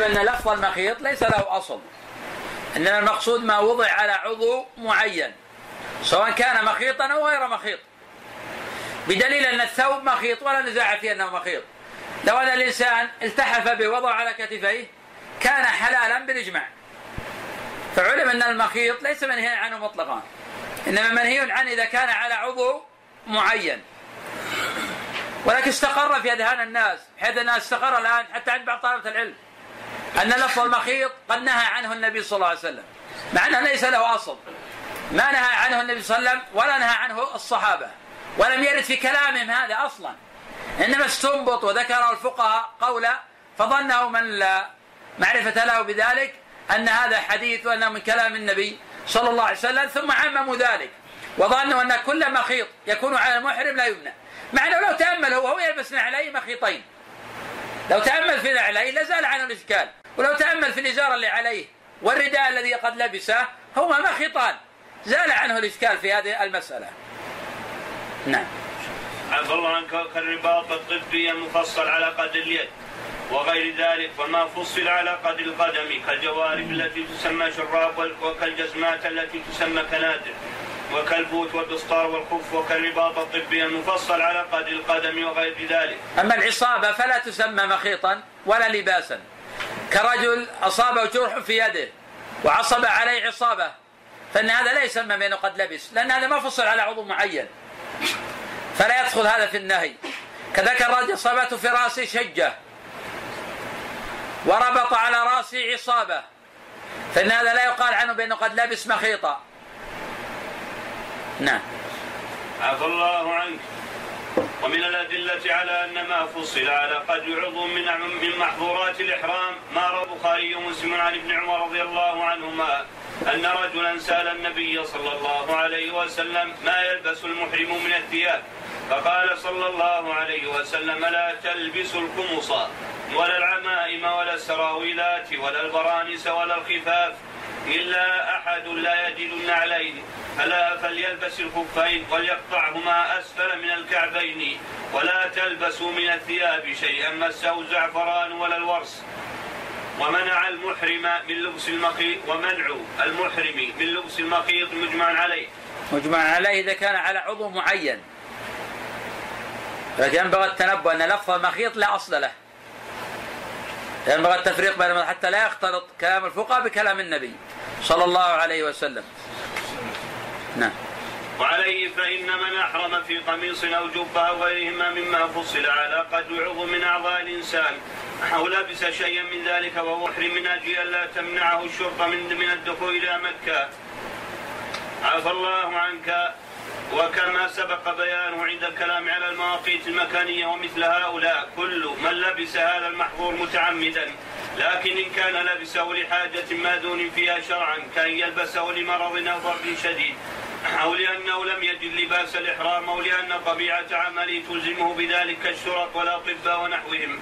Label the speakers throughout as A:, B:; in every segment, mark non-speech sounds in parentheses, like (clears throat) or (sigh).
A: أن لفظ المخيط ليس له أصل. إنما المقصود ما وضع على عضو معين سواء كان مخيطا أو غير مخيط. بدليل أن الثوب مخيط ولا نزاع في أنه مخيط. لو أن الإنسان التحف به وضع على كتفيه كان حلالا بالإجماع. فعلم أن المخيط ليس منهيا عنه مطلقا إنما منهي عنه إذا كان على عضو معين. ولكن استقر في أذهان الناس بحيث أنها استقر الآن حتى عند بعض طلبة العلم. أن لفظ المخيط قد نهى عنه النبي صلى الله عليه وسلم مع أنه ليس له أصل. ما نهى عنه النبي صلى الله عليه وسلم ولا نهى عنه الصحابة ولم يرد في كلامهم هذا أصلا. إنما استنبط وذكره الفقهاء قولا فظنه من لا معرفة له بذلك أن هذا حديث وأنه من كلام النبي صلى الله عليه وسلم ثم عمموا ذلك. وظنوا أن كل مخيط يكون على المحرم لا يمنع. مع أنه لو تأمل هو هو يلبس نعلين مخيطين. لو تأمل في نعلين لزال عنه الإشكال. ولو تأمل في الإزار اللي عليه والرداء الذي قد لبسه هما مخيطان زال عنه الإشكال في هذه المسألة. نعم.
B: عفى الله عنك كالرباط الطبي المفصل على قدر اليد. وغير ذلك وما فصل على قدر القدم كالجوارب التي تسمى شراب وكالجزمات التي تسمى كنادر. وكالبوت والبسطار والخف وكالرباط الطبي المفصل على قدر القدم وغير ذلك.
A: أما العصابة فلا تسمى مخيطا ولا لباسا. كرجل أصابه جرح في يده وعصب عليه عصابة فإن هذا لا يسمى بانه قد لبس لأن هذا ما فصل على عضو معين. فلا يدخل هذا في النهي. كذلك الرجل أصابته في رأسه شجة وربط على رأسه عصابة فإن هذا لا يقال عنه بأنه قد لبس مخيطا نعم.
B: عفى الله عنك. ومن الأدلة على أن ما فصل على قدر عضو من من محظورات الإحرام ما روى البخاري ومسلم عن ابن عمر رضي الله عنهما أن رجلا سأل النبي صلى الله عليه وسلم ما يلبس المحرم من الثياب؟ فقال صلى الله عليه وسلم لا تلبسوا القمص ولا العمائم ولا السراويلات ولا البرانس ولا الخفاف إلا أحد لا يجد النعلين. ألا فليلبس الخفين وليقطعهما أسفل من الكعبين ولا تلبسوا من الثياب شيئا مسه زعفران ولا الورس. ومنع المحرم من لبس المخيط ومنع المحرم من لبس المخيط مجمع عليه.
A: مجمع عليه إذا كان على عضو معين. لكن ينبغي التنبؤ أن لفظ المخيط لا أصل له. ينبغي التفريق بين حتى لا يختلط كلام الفقهاء بكلام النبي صلى الله عليه وسلم.
B: نعم. وعليه فإن من أحرم في قميص أو جبة أو غيرهما مما فصل على قد عضو من أعضاء الإنسان. أو لبس شيئا من ذلك وهو محرم من أجل ألا تمنعه الشرطة من من الدخول إلى مكة. عفى الله عنك. وكما سبق بيانه عند الكلام على المواقيت المكانية ومثل هؤلاء كل من لبس هذا المحظور متعمدا لكن إن كان لبسه لحاجة ماذون فيها شرعا كأن يلبسه لمرض أو ضرب شديد أو لأنه لم يجد لباس الإحرام أو لأن طبيعة عمله تلزمه بذلك كالشرط والأطباء ونحوهم.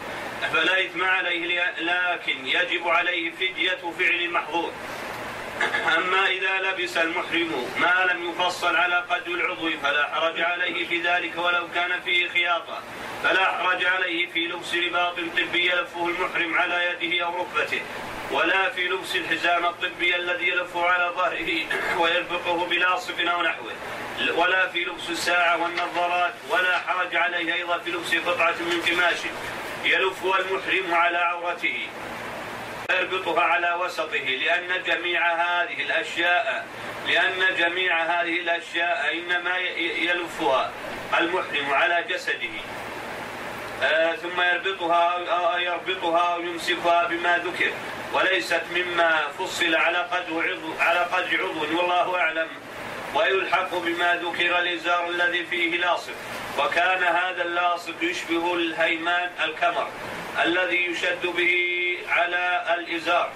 B: فلا إثم عليه لكن يجب عليه فدية فعل المحظور. أما إذا لبس المحرم ما لم يفصل على قدر العضو فلا حرج عليه في ذلك ولو كان فيه خياطة. فلا حرج عليه في لبس رباط طبي يلفه المحرم على يده أو ركبته ولا في لبس الحزام الطبي الذي يلفه على ظهره (clears throat) ويربطه بلاصق أو نحوه ولا في لبس الساعة والنظارات ولا حرج عليه أيضا في لبس قطعة من قماش يلفها المحرم على عورته. يربطها على وسطه لأن جميع هذه الأشياء لأن جميع هذه الأشياء إنما يلفها المحرم على جسده. آه ثم يربطها يربطها أو يمسكها بما ذكر. وليست مما فصل على قدر عضو على قدر عضو والله أعلم. ويلحق بما ذكر الإزار الذي فيه لاصق. وكان هذا اللاصق يشبه الهيمان الكمر الذي يشد به على الإزار.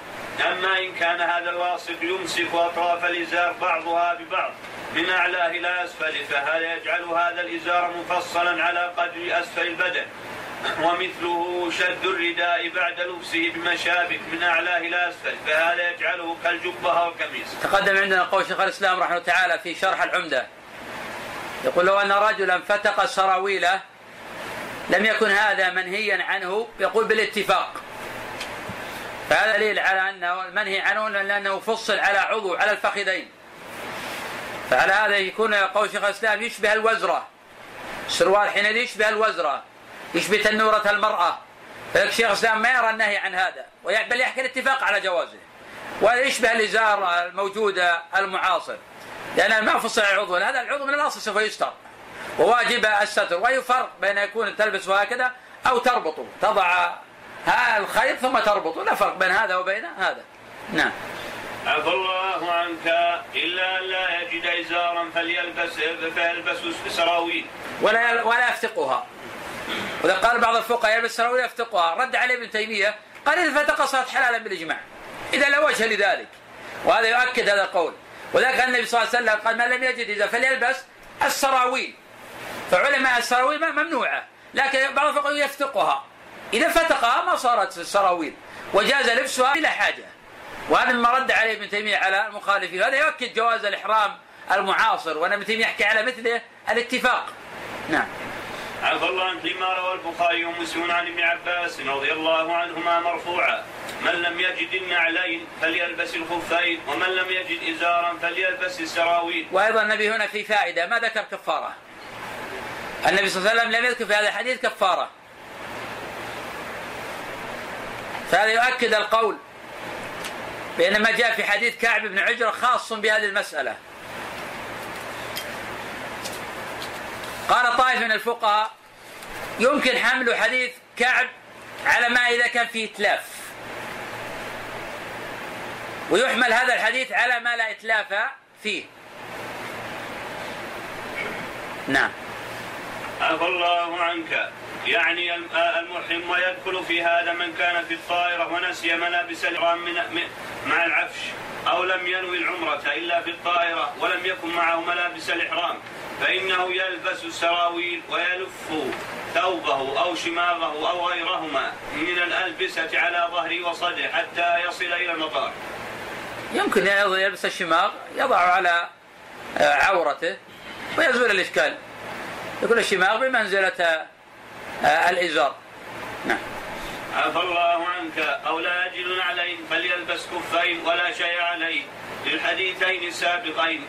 B: أما إن كان هذا الواصف يمسك أطراف الإزار بعضها ببعض من أعلاه إلى أسفله فهذا يجعل هذا الإزار مفصلا على قدر أسفل البدن؟ ومثله شد الرداء بعد لبسه بمشابك من أعلاه إلى أسفل فهذا يجعله كالجبة أو القميص.
A: تقدم عندنا قول شيخ الإسلام رحمه الله تعالى في شرح العمدة. يقول لو أن رجلا فتق سراويله لم يكن هذا منهيا عنه يقول بالاتفاق. فهذا دليل على أنه المنهي عنه لأنه فصل على عضو على الفخذين. فعلى هذا يكون قول شيخ الإسلام يشبه الوزرة. السروال حينئذ يشبه الوزرة. يشبه تنوره المرأة. فلك شيخ الإسلام ما يرى النهي عن هذا. بل يحكي الاتفاق على جوازه. وهذا يشبه الإزار الموجود المعاصر. لأن ما فصل العضو. هذا العضو من الأصل سوف يستر وواجب الستر. واي فرق بين يكون تلبس هكذا أو تربطه. تضع الخيط ثم تربطه. لا فرق بين هذا وبين هذا. نعم.
B: عفى الله عنك. إلا أن لا يجد إزارا فليلبس فيلبس سراويل
A: ولا ولا يفتقها. وإذا قال بعض الفقهاء يلبس سراويل يفتقها رد عليه ابن تيمية قال إذا فتق صارت حلالا بالإجماع. إذا لا وجه لذلك. وهذا يؤكد هذا القول. وذلك النبي صلى الله عليه وسلم قال من لم يجد إذا فليلبس السراويل. فعلماء السراويل ممنوعة. لكن بعض الفقهاء يفتقها. إذا فتقها ما صارت السراويل. وجاز لبسها بلا حاجة. وهذا مما رد عليه ابن تيمية على المخالفين. هذا يؤكد جواز الإحرام المعاصر. وأن ابن تيمية يحكي على مثله الاتفاق. نعم.
B: عفى الله عنه لما روى البخاري ومسلم عن ابن عباس رضي الله عنهما مرفوعا. من لم يجد النعلين فليلبس الخفين ومن لم يجد إزارا فليلبس السراويل.
A: وأيضا النبي هنا في فائدة ما ذكر كفارة؟ النبي صلى الله عليه وسلم لم يذكر في هذا الحديث كفارة. فهذا يؤكد القول بأن ما جاء في حديث كعب بن عجرة خاص بهذه المسألة قال طائف من الفقهاء يمكن حمل حديث كعب على ما إذا كان فيه إتلاف. ويحمل هذا الحديث على ما لا إتلاف فيه. نعم.
B: عفى الله عنك. يعني المحرم ويدخل في هذا من كان في الطائرة ونسي ملابس الإحرام من مع العفش أو لم ينوي العمرة إلا في الطائرة ولم يكن معه ملابس الإحرام. فإنه يلبس السراويل ويلف ثوبه أو شماغه أو غيرهما من الألبسة على ظهره وصدره حتى يصل إلى المطار.
A: يمكن يلبس الشماغ يضع على آه، عورته ويزول الإشكال. يكون الشماغ بمنزلة آه، الإزار. نعم.
B: عفى الله عنك أو لا يجد نعلين فليلبس كفين ولا شيء عليه. للحديثين السابقين.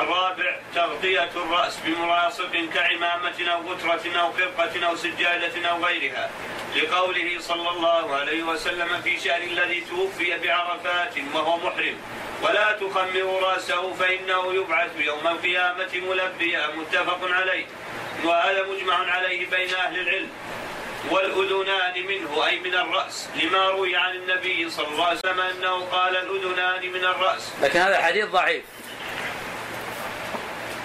B: الرابع تغطية الرأس بملاصق كعمامة أو غترة أو خرقة أو سجادة أو غيرها. لقوله صلى الله عليه وسلم في شأن الذي توفي بعرفات وهو محرم. ولا تخمر رأسه فإنه يبعث يوم القيامة ملبيا متفق عليه. وهذا مجمع عليه بين أهل العلم. والأذنان منه أي من الرأس لما روي عن النبي صلى الله عليه وسلم أنه قال الأذنان من الرأس.
A: لكن هذا الحديث ضعيف.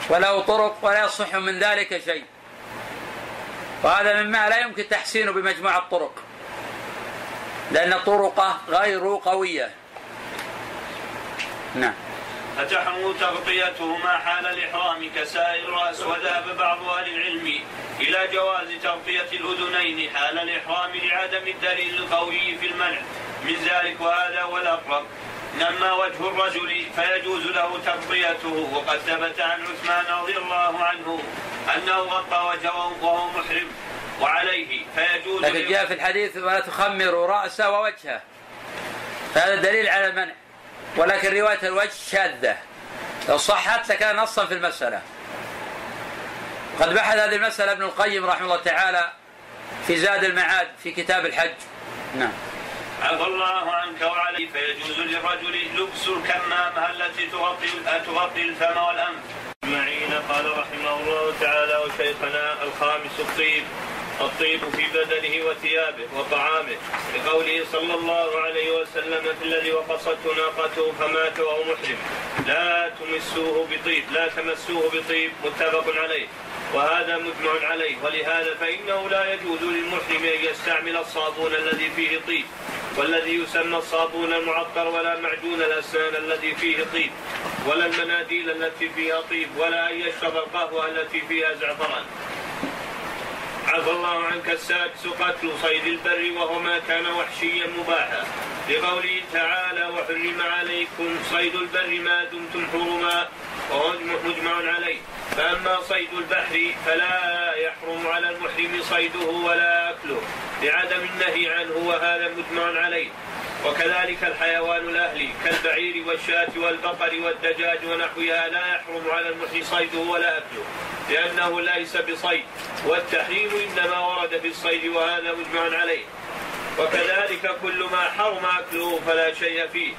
A: وله طرق ولا يصح من ذلك شيء. وهذا مما لا يمكن تحسينه بمجموع الطرق. لأن طرقه غير قوية. نعم.
B: فتحرم تغطيته ما حال الإحرام كسائر الرأس وذهب بعض أهل العلم إلى جواز تغطية الأذنين حال الإحرام لعدم الدليل القوي في المنع. من ذلك وهذا هو الأقرب. أما وجه الرجل فيجوز له تغطيته. وقد ثبت عن عثمان رضي الله عنه أنه غطى وجهه وهو محرم. وعليه فيجوز
A: لكن جاء في الحديث ولا تخمروا رأسه ووجهه. فهذا دليل على المنع. ولكن رواية الوجه شاذة. لو صحت لكان نصا في المسألة. قد بحث هذه المسألة ابن القيم رحمه الله تعالى في زاد المعاد في كتاب الحج. نعم.
B: عفى الله عنك وعليه فيجوز للرجل لبس الكمامة التي تغطي تغطي الفم والأنف. أجمعين قال رحمه الله تعالى وشيخنا الخامس الطيب. الطيب في بدنه وثيابه وطعامه. لقوله صلى الله عليه وسلم في الذي وقصته ناقته فمات وهو محرم لا تمسوه بطيب لا تمسوه بطيب متفق عليه. وهذا مجمع عليه. ولهذا فإنه لا يجوز للمحرم أن يستعمل الصابون الذي فيه طيب والذي يسمى الصابون المعطر ولا معجون الأسنان الذي فيه طيب ولا المناديل التي فيها طيب ولا أن يشرب القهوة التي فيها زعفران. عفى الله عنك السادس قتل صيد البر وهو ما كان وحشيا مباحا. لقوله تعالى وحرم عليكم صيد البر ما دمتم حرما وهو مجمع عليه. فأما صيد البحر فلا يحرم على المحرم صيده ولا أكله لعدم النهي عنه وهذا مجمع عليه. وكذلك الحيوان الأهلي كالبعير والشاة والبقر والدجاج ونحوها لا يحرم على المحي صيده ولا أكله لأنه ليس بصيد. والتحريم إنما ورد في الصيد وهذا مجمع عليه. وكذلك كل ما حرم أكله فلا شيء فيه.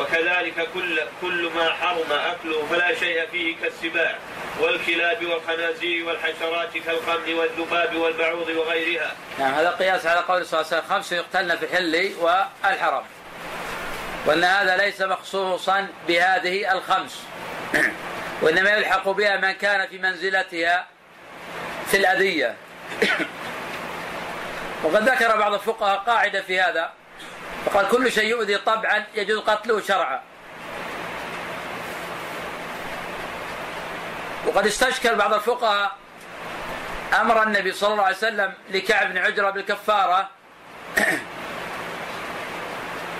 B: وكذلك كل كل ما حرم أكله فلا شيء فيه كالسباع والكلاب والخنازير والحشرات كالقمل والذباب والبعوض وغيرها.
A: نعم هذا قياس على قول صلى الله عليه وسلم خمس يقتلن في الحل والحرم. وأن هذا ليس مخصوصا بهذه الخمس. (clears throat) وإنما يلحق بها من كان في منزلتها في الأذية. (clears throat) وقد ذكر بعض الفقهاء قاعدة في هذا فقال كل شيء يؤذي طبعا يجوز قتله شرعا. وقد استشكل بعض الفقهاء أمر النبي صلى الله عليه وسلم لكعب بن عجرة بالكفارة (clears throat)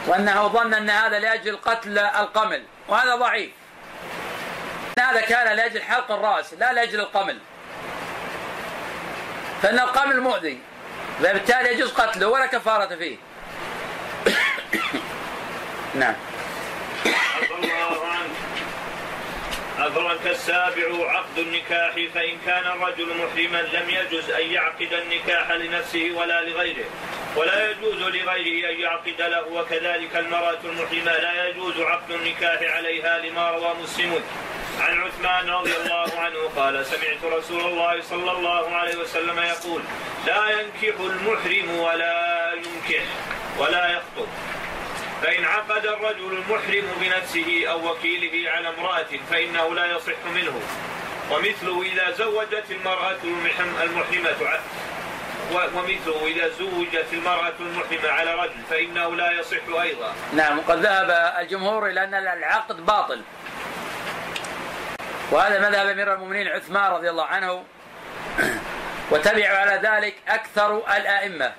A: وأنه ظن أن هذا لأجل قتل القمل وهذا ضعيف. هذا كان لأجل حلق الرأس لا لأجل القمل. فإن القمل مؤذي فبالتالي يجوز قتله ولا كفارة فيه. نعم.
B: الله أفرك السابع عقد النكاح فإن كان الرجل محرما لم يجز أن يعقد النكاح لنفسه ولا لغيره ولا يجوز لغيره أن يعقد له وكذلك المرأة المحرمة لا يجوز عقد النكاح عليها لما روى مسلم. عن عثمان رضي الله عنه قال سمعت رسول الله صلى الله عليه وسلم يقول لا ينكح المحرم ولا ينكح ولا يخطب. فإن عقد الرجل المحرم بنفسه أو وكيله على امرأة فإنه لا يصح منه. ومثله إذا زوجت المرأة المحرمة ومثله إذا زوجت المرأة المحرمة على رجل فإنه لا يصح أيضا.
A: نعم وقد ذهب الجمهور إلى أن العقد باطل. وهذا مذهب أمير المؤمنين عثمان رضي الله عنه. (clears throat) وتبعوا على ذلك أكثر الأئمة.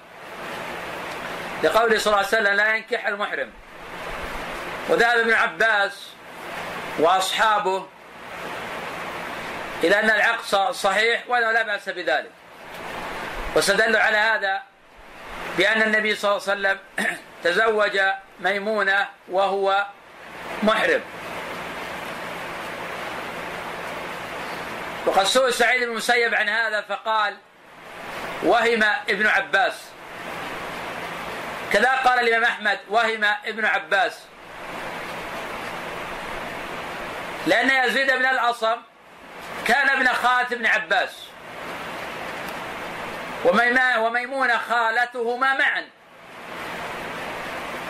A: لقوله صلى الله عليه وسلم لا ينكح المحرم. وذهب ابن عباس وأصحابه إلى أن العقد صحيح وانه لا بأس بذلك. واستدلوا على هذا بأن النبي صلى الله عليه وسلم (clears throat) تزوج ميمونة وهو محرم. وقد سئل سعيد بن المسيب عن هذا فقال وهم ابن عباس. كذا قال الإمام أحمد وهم ابن عباس. لأن يزيد بن الأصم كان ابن خالة ابن عباس. وميمونة خالتهما معا.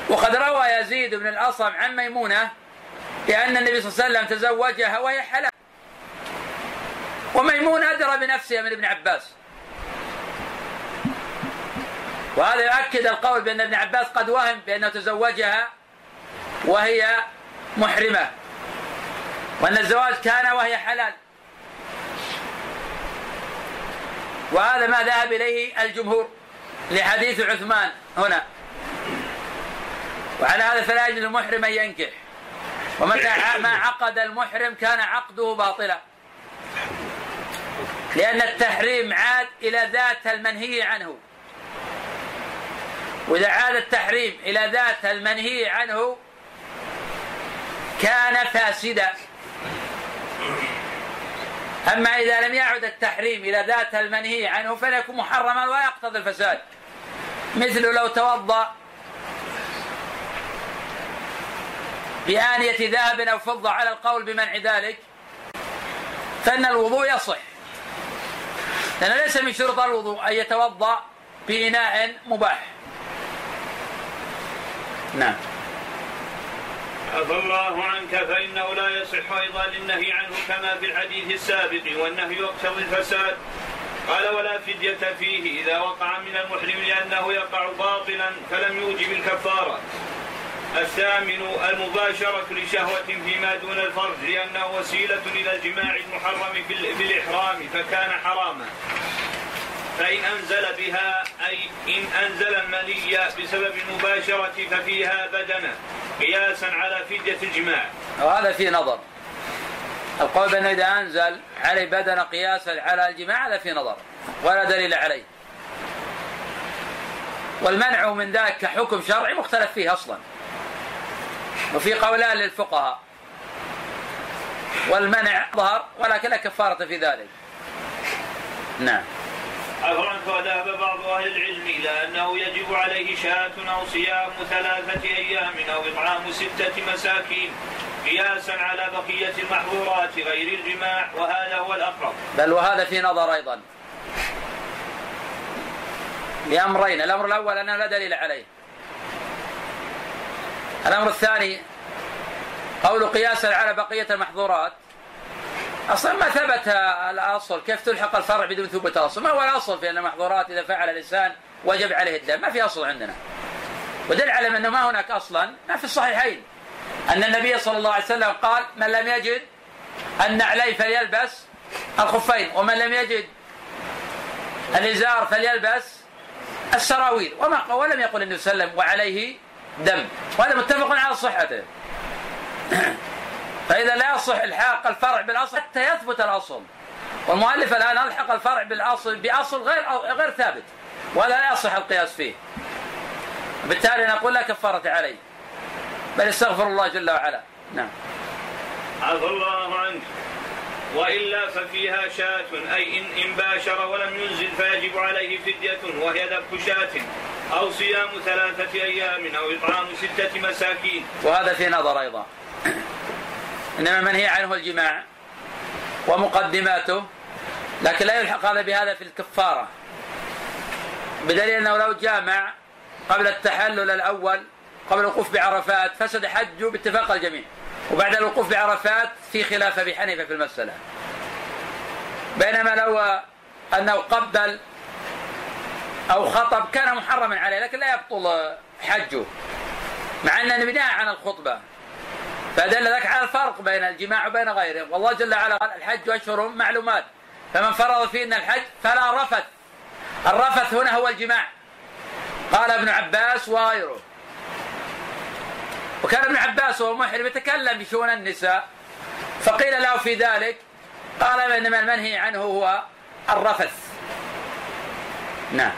A: وقد روى يزيد بن الأصم عن ميمونة بأن النبي صلى الله عليه وسلم تزوجها وهي حلال. وميمونة أدرى بنفسها من ابن عباس. وهذا يؤكد القول بأن ابن عباس قد وهم بأنه تزوجها وهي محرمة وأن الزواج كان وهي حلال. وهذا ما ذهب إليه الجمهور لحديث عثمان هنا. وعلى هذا فلا يجوز المحرم أن ينكح. ومتى ما عقد المحرم كان عقده باطلا. لأن التحريم عاد إلى ذات المنهي عنه. وإذا عاد التحريم إلى ذات المنهي عنه كان فاسدا. أما إذا لم يعد التحريم إلى ذات المنهي عنه فليكون محرما ولا يقتضي الفساد. مثل لو توضأ بآنية ذهب أو فضة على القول بمنع ذلك فإن الوضوء يصح. لأن ليس من شروط الوضوء أن يتوضأ بإناء مباح. نعم.
B: عفى الله عنك فإنه لا يصح أيضا للنهي عنه كما في الحديث السابق والنهي يقتضي الفساد قال ولا فدية فيه إذا وقع من المحرم لأنه يقع باطلا فلم يوجب الكفارة. الثامن المباشرة لشهوة فيما دون الفرج لأنه وسيلة إلى الجماع المحرم في الإحرام فكان حراما. فإن أنزل بها أي إن أنزل المني بسبب المباشرة ففيها بدنة قياسا على فدية الجماع.
A: وهذا في نظر. القول بأنه إذا أنزل عليه بدنة قياسا على الجماع هذا في نظر ولا دليل عليه. والمنع من ذلك كحكم شرعي مختلف فيه أصلا. وفي قولان للفقهاء. والمنع ظهر ولكن لا كفارة في ذلك. نعم.
B: عنك وذهب بعض أهل العلم إلى أنه يجب عليه شاة أو صيام ثلاثة أيام أو إطعام ستة مساكين قياسا على بقية المحظورات غير الجماع وهذا هو الأقرب.
A: بل وهذا في نظر أيضا. لأمرين الأمر الأول أنه لا دليل عليه. الأمر الثاني قول قياسا على بقية المحظورات. أصلا ما ثبت الأصل. كيف تلحق الفرع بدون ثبوت الأصل؟ ما هو الأصل في أن المحظورات إذا فعل الإنسان وجب عليه الدم. ما في أصل عندنا. ودل على أنه ما هناك أصلا. ما في الصحيحين. أن النبي صلى الله عليه وسلم قال من لم يجد النعلين فليلبس الخفين ومن لم يجد الإزار فليلبس السراويل. وما ولم يقل النبي صلى الله عليه وسلم وعليه دم. وهذا متفق على صحته. فإذا لا يصح إلحاق الفرع بالأصل حتى يثبت الأصل. والمؤلف الآن ألحق الفرع بالأصل بأصل غير غير ثابت وهذا لا يصح القياس فيه. بالتالي نقول لا كفارة عليه بل استغفر الله جل وعلا. نعم.
B: عفى الله عنك. وإلا ففيها شاة أي إن, إن باشر ولم ينزل فيجب عليه فدية وهي ذبح شاة أو صيام ثلاثة أيام أو إطعام ستة مساكين.
A: وهذا في نظر أيضا. إنما المنهي عنه الجماع ومقدماته لكن لا يلحق هذا بهذا في الكفارة. بدليل أنه لو جامع قبل التحلل الأول قبل الوقوف بعرفات فسد حجه باتفاق الجميع. وبعد الوقوف بعرفات في خلاف أبي حنيفة في المسألة. بينما لو أنه قبل أو خطب كان محرما عليه لكن لا يبطل حجه مع أن بناء عن الخطبة. فدل ذلك على الفرق بين الجماع وبين غيره والله جل وعلا قال الحج أشهر معلومات. فمن فرض فيهن الحج فلا رفث. الرفث هنا هو الجماع. قال ابن عباس وغيره. وكان ابن عباس وهو محرم يتكلم بشؤون النساء. فقيل له في ذلك. قال إنما المنهي عنه هو الرفث. نعم.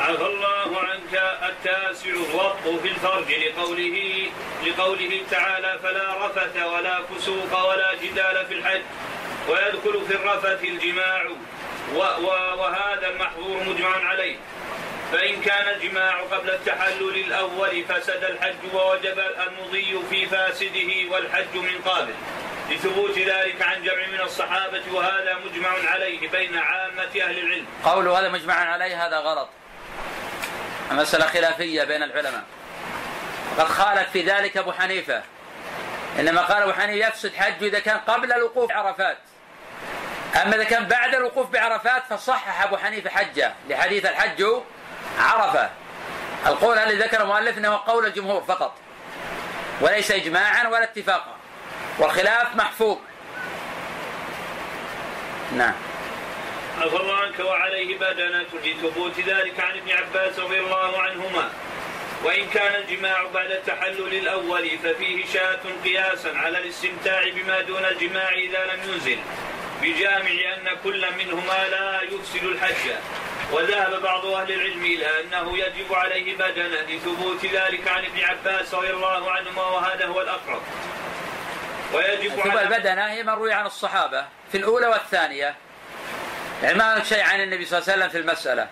B: عفى الله عنك التاسع الوط في الفرج لقوله لقوله تعالى فلا رفث ولا فسوق ولا جدال في الحج ويدخل في الرفث الجماع وهذا المحظور مجمع عليه. فإن كان الجماع قبل التحلل الأول فسد الحج ووجب المضي في فاسده والحج من قابل. لثبوت ذلك عن جمع من الصحابة وهذا مجمع عليه بين عامة أهل العلم.
A: قوله هذا مجمع عليه هذا غلط. مسألة خلافية بين العلماء. وقد خالف في ذلك أبو حنيفة. إنما قال أبو حنيفة يفسد حجه إذا كان قبل الوقوف بعرفات. أما إذا كان بعد الوقوف بعرفات فصحح أبو حنيفة حجه لحديث الحج عرفة. القول الذي ذكر المؤلف إنه قول الجمهور فقط. وليس اجماعا ولا اتفاقا. والخلاف محفوظ. نعم.
B: عفى الله عنك وعليه بدنة لثبوت ذلك عن ابن عباس رضي الله عنهما. وإن كان الجماع بعد التحلل الأول ففيه شاة قياسا على الاستمتاع بما دون الجماع إذا لم ينزل بجامع أن كل منهما لا يفسد الحج. وذهب بعض أهل العلم إلى أنه يجب عليه بدنة لثبوت ذلك عن ابن عباس رضي الله عنهما وهذا هو الأقرب.
A: ويجب على البدنة هي مروي عن الصحابة في الأولى والثانية. يعني ما شيء عن النبي صلى الله عليه وسلم في المسألة.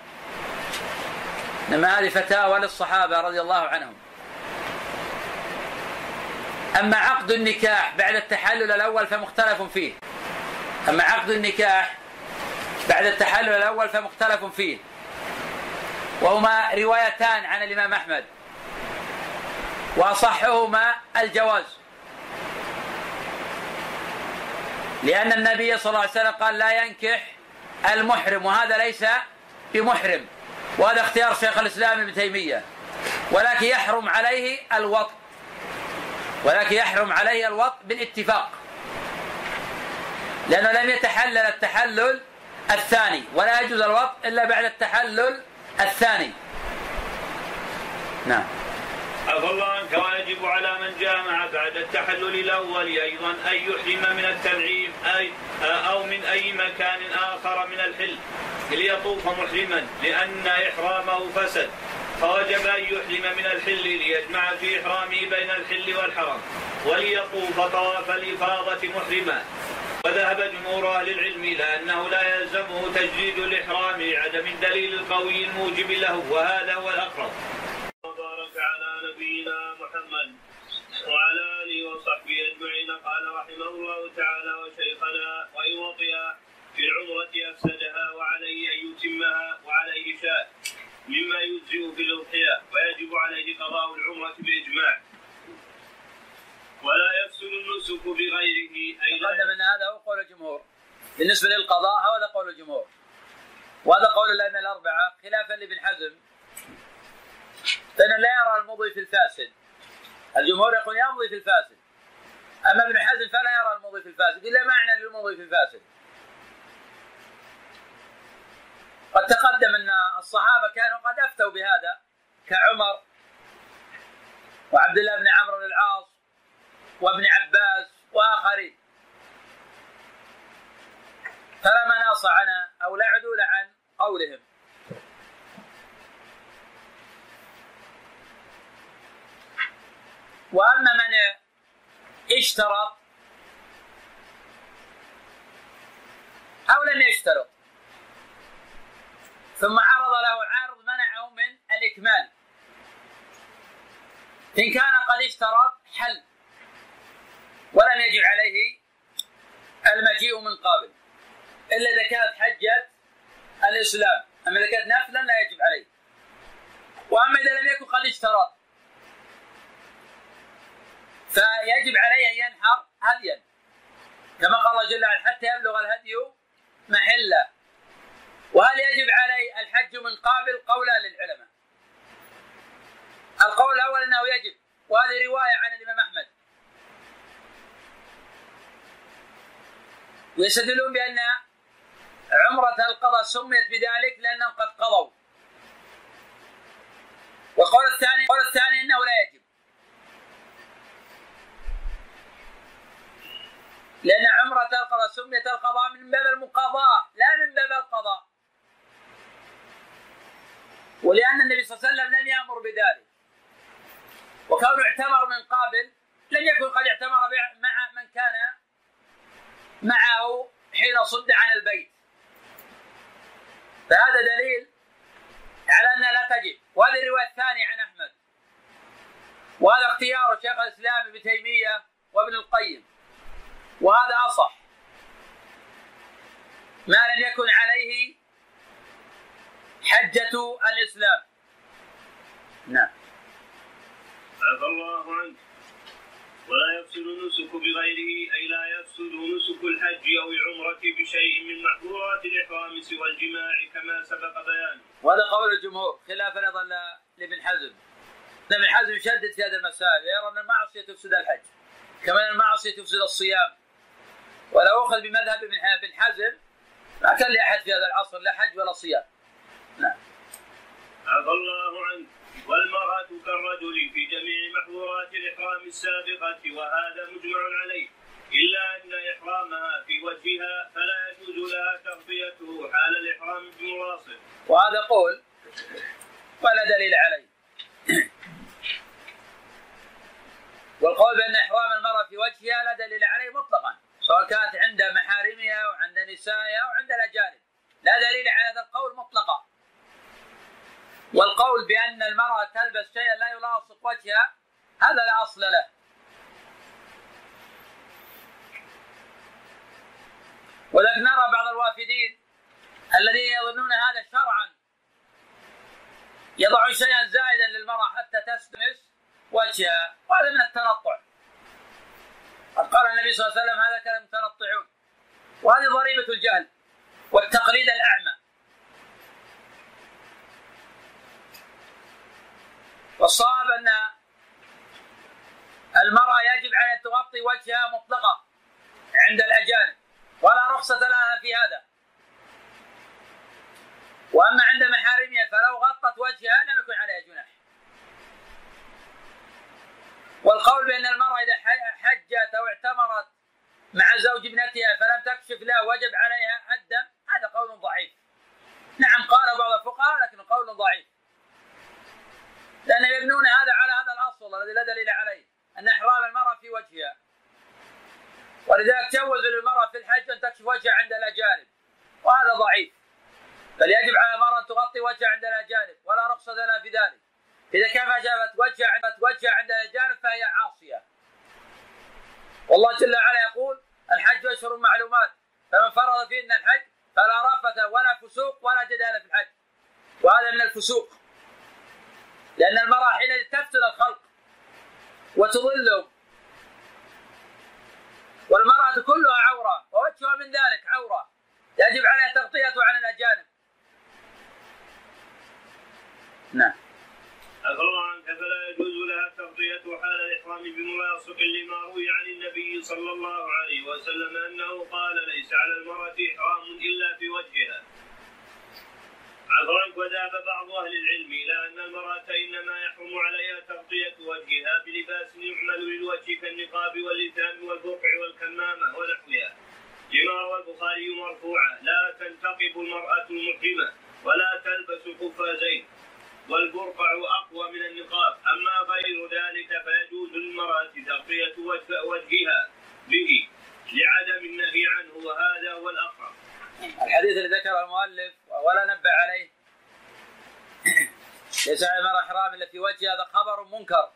A: إنما هذه فتاوى للصحابة رضي الله عنهم. أما عقد النكاح بعد التحلل الأول فمختلف فيه. أما عقد النكاح بعد التحلل الأول فمختلف فيه. وهما روايتان عن الإمام أحمد. وأصحهما الجواز. لأن النبي صلى الله عليه وسلم قال لا ينكح المحرم وهذا ليس بمحرم وهذا اختيار شيخ الإسلام ابن تيمية. ولكن يحرم عليه الوط ولكن يحرم عليه الوط بالاتفاق. لأنه لم يتحلل التحلل الثاني ولا يجوز الوط إلا بعد التحلل الثاني. نعم.
B: عفى الله عنك ويجب على من جامع بعد التحلل الأول أيضا أن يحرم من التنعيم أي أو من أي مكان آخر من الحل. ليطوف محرما لأن إحرامه فسد. فوجب أن يحرم من الحل ليجمع في إحرامه بين الحل والحرم وليطوف طواف الإفاضة محرما. وذهب جمهور أهل العلم إلى أنه لا يلزمه تجديد الإحرام لعدم الدليل القوي الموجب له وهذا هو الأقرب. وصحبه أجمعين قال رحمه الله تعالى وشيخنا وإن وطئ في العمرة أفسدها وعليه أن يتمها وعليه شاء مما يجزئ في الأضحية ويجب عليه قضاء العمرة بإجماع. ولا يفسد النسك بغيره
A: أي تقدم أن هذا هو قول الجمهور. بالنسبة للقضاء هذا قول الجمهور. وهذا قول الأئمة الأربعة خلافا لابن حزم فإنه لا يرى المضي في الفاسد. الجمهور يقول يمضي في الفاسد. أما ابن حزم فلا يرى المضي في الفاسد إلا معنى للمضي في الفاسد. قد تقدم أن الصحابة كانوا قد أفتوا بهذا كعمر وعبد الله بن عمرو بن العاص وابن عباس وآخرين. فلا مناص عن أو لا عدول عن قولهم. وأما من اشترط. أو لم يشترط. ثم عرض له عارض منعه من الإكمال. إن كان قد اشترط حل. ولم يجب عليه المجيء من قابل. إلا إذا كانت حجة الإسلام. أما إذا كانت نافله لا يجب عليه. وأما إذا لم يكن قد اشترط. فيجب عليه أن ينحر هديا. كما قال الله جل وعلا حتى يبلغ الهدي محلة. وهل يجب عليه الحج من قابل قولا للعلماء القول الأول أنه يجب. وهذه رواية عن الإمام أحمد. ويستدلون بأن عمرة القضاء سميت بذلك لأنهم قد قضوا. والقول الثاني القول الثاني أنه لا يجب. لأن عمرة القضاء سميت القضاء من باب المقاضاة لا من باب القضاء. ولأن النبي صلى الله عليه وسلم لم يأمر بذلك. وكونه اعتمر من قابل لم يكن قد اعتمر مع من كان معه حين صد عن البيت. فهذا دليل على أنها لا تجب. وهذه الرواية الثانية عن أحمد. وهذا اختيار شيخ الإسلام ابن تيمية وابن القيم. وهذا أصح ما لم يكن عليه حجة الإسلام
B: نعم عفى الله عنك ولا يفسد النسك بغيره أي لا يفسد نسك الحج أو العمرة بشيء من محظورات الإحرام سوى الجماع كما سبق بيانه.
A: وهذا قول الجمهور خلافا أيضا لابن حزم. ابن حزم يشدد في هذه المسائل يرى أن المعصية تفسد الحج كما أن المعصية تفسد الصيام. ولو أخذ بمذهب ابن حزم ما كان لأحد في هذا العصر لا حج ولا صيام. نعم.
B: عفى الله عنك. والمرأة كالرجل في جميع محظورات الإحرام السابقة وهذا مجمع عليه إلا أن إحرامها في وجهها فلا يجوز لها تغطيته حال الإحرام بمواصل
A: وهذا قول ولا دليل عليه والقول بأن إحرام المرأة في وجهها لا دليل عليه مطلقا سواء كانت عند محارمها أو عند نسائها أو عند الأجانب. لا دليل على هذا القول مطلقا. والقول بأن المرأة تلبس شيئا لا يلاصق وجهها هذا لا أصل له. ولكن نرى بعض الوافدين الذين يظنون هذا شرعا يضع شيئا زائدا للمرأة حتى تستمس وجهها وهذا من التنطع. قد قال النبي صلى الله عليه وسلم هذا كلام المتنطعون. وهذه ضريبة الجهل والتقليد الأعمى. والصواب أن المرأة يجب عليها تغطي وجهها مطلقا عند الأجانب ولا رخصة لها في هذا. وأما عند محارمها فلو غطت وجهها لم يكن عليها جناح. والقول بأن المرأة إذا حجت أو اعتمرت مع زوج ابنتها فلم تكشف له وجب عليها الدم هذا قول ضعيف. نعم قال بعض الفقهاء لكن قول ضعيف. لأن يبنون هذا على هذا الأصل الذي لا دليل عليه أن إحرام المرأة في وجهها. ولذلك جوز للمرأة في الحج أن تكشف وجهها عند الأجانب وهذا ضعيف. بل يجب على المرأة أن تغطي وجهها عند الأجانب ولا رخصة لها في ذلك. إذا كشفت وجهها عند وجهها عند الأجانب فهي عاصية. والله جل وعلا يقول الحج أشهر معلومات. فمن فرض فيهن الحج فلا رفث ولا فسوق ولا جدال في الحج. وهذا من الفسوق. لأن المرأة حين تفتن الخلق وتضلهم والمرأة كلها عورة. ووجهها من ذلك عورة. يجب عليها تغطيته عن الأجانب.
B: نعم. عنك فلا يجوز لها التغطية حال الإحرام بملاصق لما روي عن النبي صلى الله عليه وسلم أنه قال ليس على المرأة إحرام إلا في وجهها. عذرا وذهب بعض أهل العلم إلى أن المرأة إنما يحرم عليها تغطية وجهها بلباس يعمل للوجه كالنقاب واللثام والبقع والكمامة ونحوها. لما البخاري مرفوعا لا تنتقب المرأة المحرمة ولا تلبس قفازين والبرقع أقوى من النقاب أما غير ذلك فيجوز للمراه تغطيه وجهها به لعدم النهي عنه وهذا هو الأقرب.
A: الحديث اللي ذكره المؤلف ولا نبه عليه. (coughs) ليس على المرأة إحرام إلا في وجه هذا خبر منكر.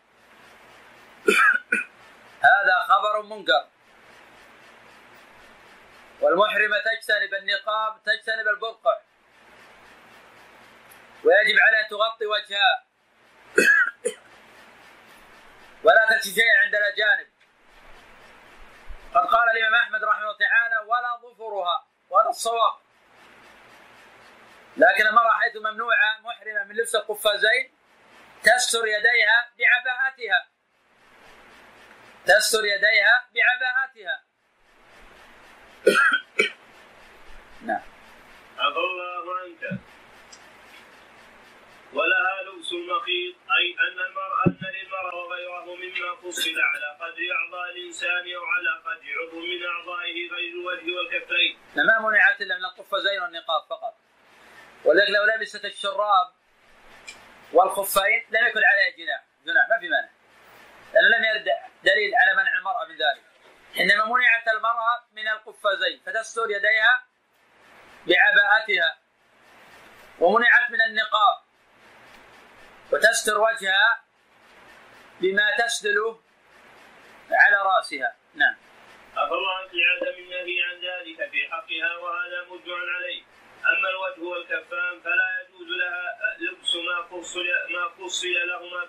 A: (coughs) هذا خبر منكر. والمحرمة تجتنب النقاب تجتنب البرقع. ويجب عليها تغطي وجهها ولا شيئا عند الأجانب. قد قال الإمام أحمد رحمه الله تعالى ولا ظفرها وهذا الصواب لكن المرأة حيث ممنوعة محرمة من لبس القفازين تستر يديها بعباءتها. تستر يديها بعباءتها. (coughs)
B: نعم. عفى الله عنك. ولها لبس المخيط أي أن المرأة أن للمرأة وغيره مما فصل على قدر أعضاء الإنسان أو على قدر عضو من أعضائه غير الوجه والكفين.
A: ما منعت إلا من القفازين والنقاب فقط. ولذلك لو لبست الشراب والخفين لم يكن عليها جناح جناح ما في مانع. لأنه لم يرد دليل على منع المرأة من ذلك. إنما منعت المرأة من القفازين فتستر يديها بعباءتها ومنعت من النقاب وتستر وجهها بما تسدل على رأسها. نعم.
B: عفى الله عنك لعدم النهي عن ذلك في حقها وهذا مرجع عليه. أما الوجه والكفان فلا يجوز لها لبس ما فصل ما فصل لهما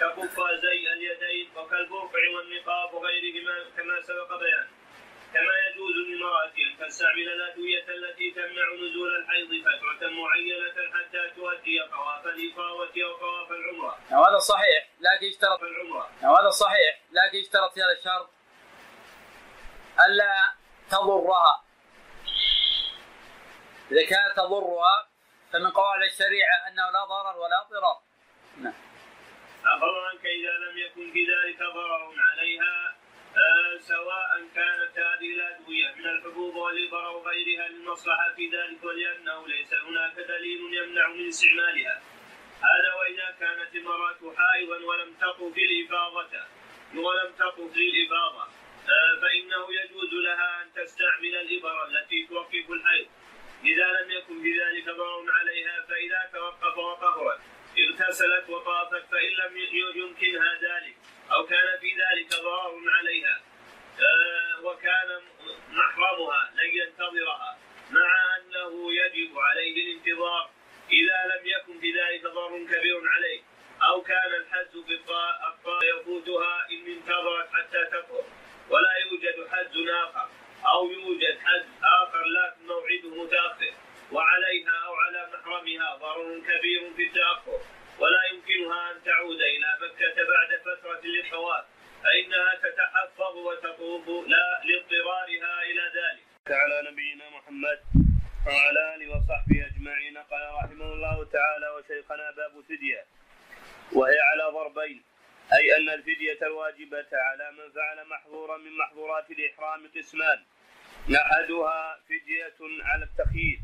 B: كقفازي اليدين وكالبرقع والنقاب وغيرهما كما سبق بيانه كما يجوز للمرأة أن تستعمل الأدوية التي تمنع نزول الحيض فترة معينة حتى تؤدي طواف الإفاضة أو طواف العمرة.
A: وهذا صحيح لكن يشترط العمرة. وهذا صحيح لكن يشترط في هذا الشرط ألا تضرها. إذا كانت تضرها فمن قواعد الشريعة أنه لا ضرر ولا ضرار.
B: نعم. أخبر عنك إذا لم يكن في ذلك ضرر عليها سواء كانت هذه الادويه من الحبوب والابر أو غيرها للمصلحه في ذلك ولأنه ليس هناك دليل يمنع من استعمالها. هذا وإذا كانت المراه حائضا ولم تطف الافاضه ولم تطف للإفاضة آه، فإنه يجوز لها أن تستعمل الابر التي توقف الحيض. إذا لم يكن في ذلك ضرر عليها فإذا توقف وطهرت اغتسلت وطافت فإن لم يمكنها ذلك أو كان في ذلك ضرر عليها آه، وكان محرمها لن ينتظرها مع أنه يجب عليه الانتظار إذا لم يكن في ذلك ضرر كبير عليه أو كان الحج في الطاء يفوتها إن انتظرت حتى تطهر ولا يوجد حج آخر أو يوجد حج آخر لكن موعده متأخر وعليها أو على محرمها ضرر كبير في التأخر. ولا يمكنها أن تعود إلى مكة بعد فترة للطواف فإنها تتحفظ وتطوف لا لاضطرارها إلى ذلك. على نبينا محمد وعلى آله وصحبه أجمعين قال رحمه الله تعالى وشيخنا باب فدية وهي على ضربين أي أن الفدية الواجبة على من فعل محظورا من محظورات الإحرام قسمان أحدها فدية على التخيير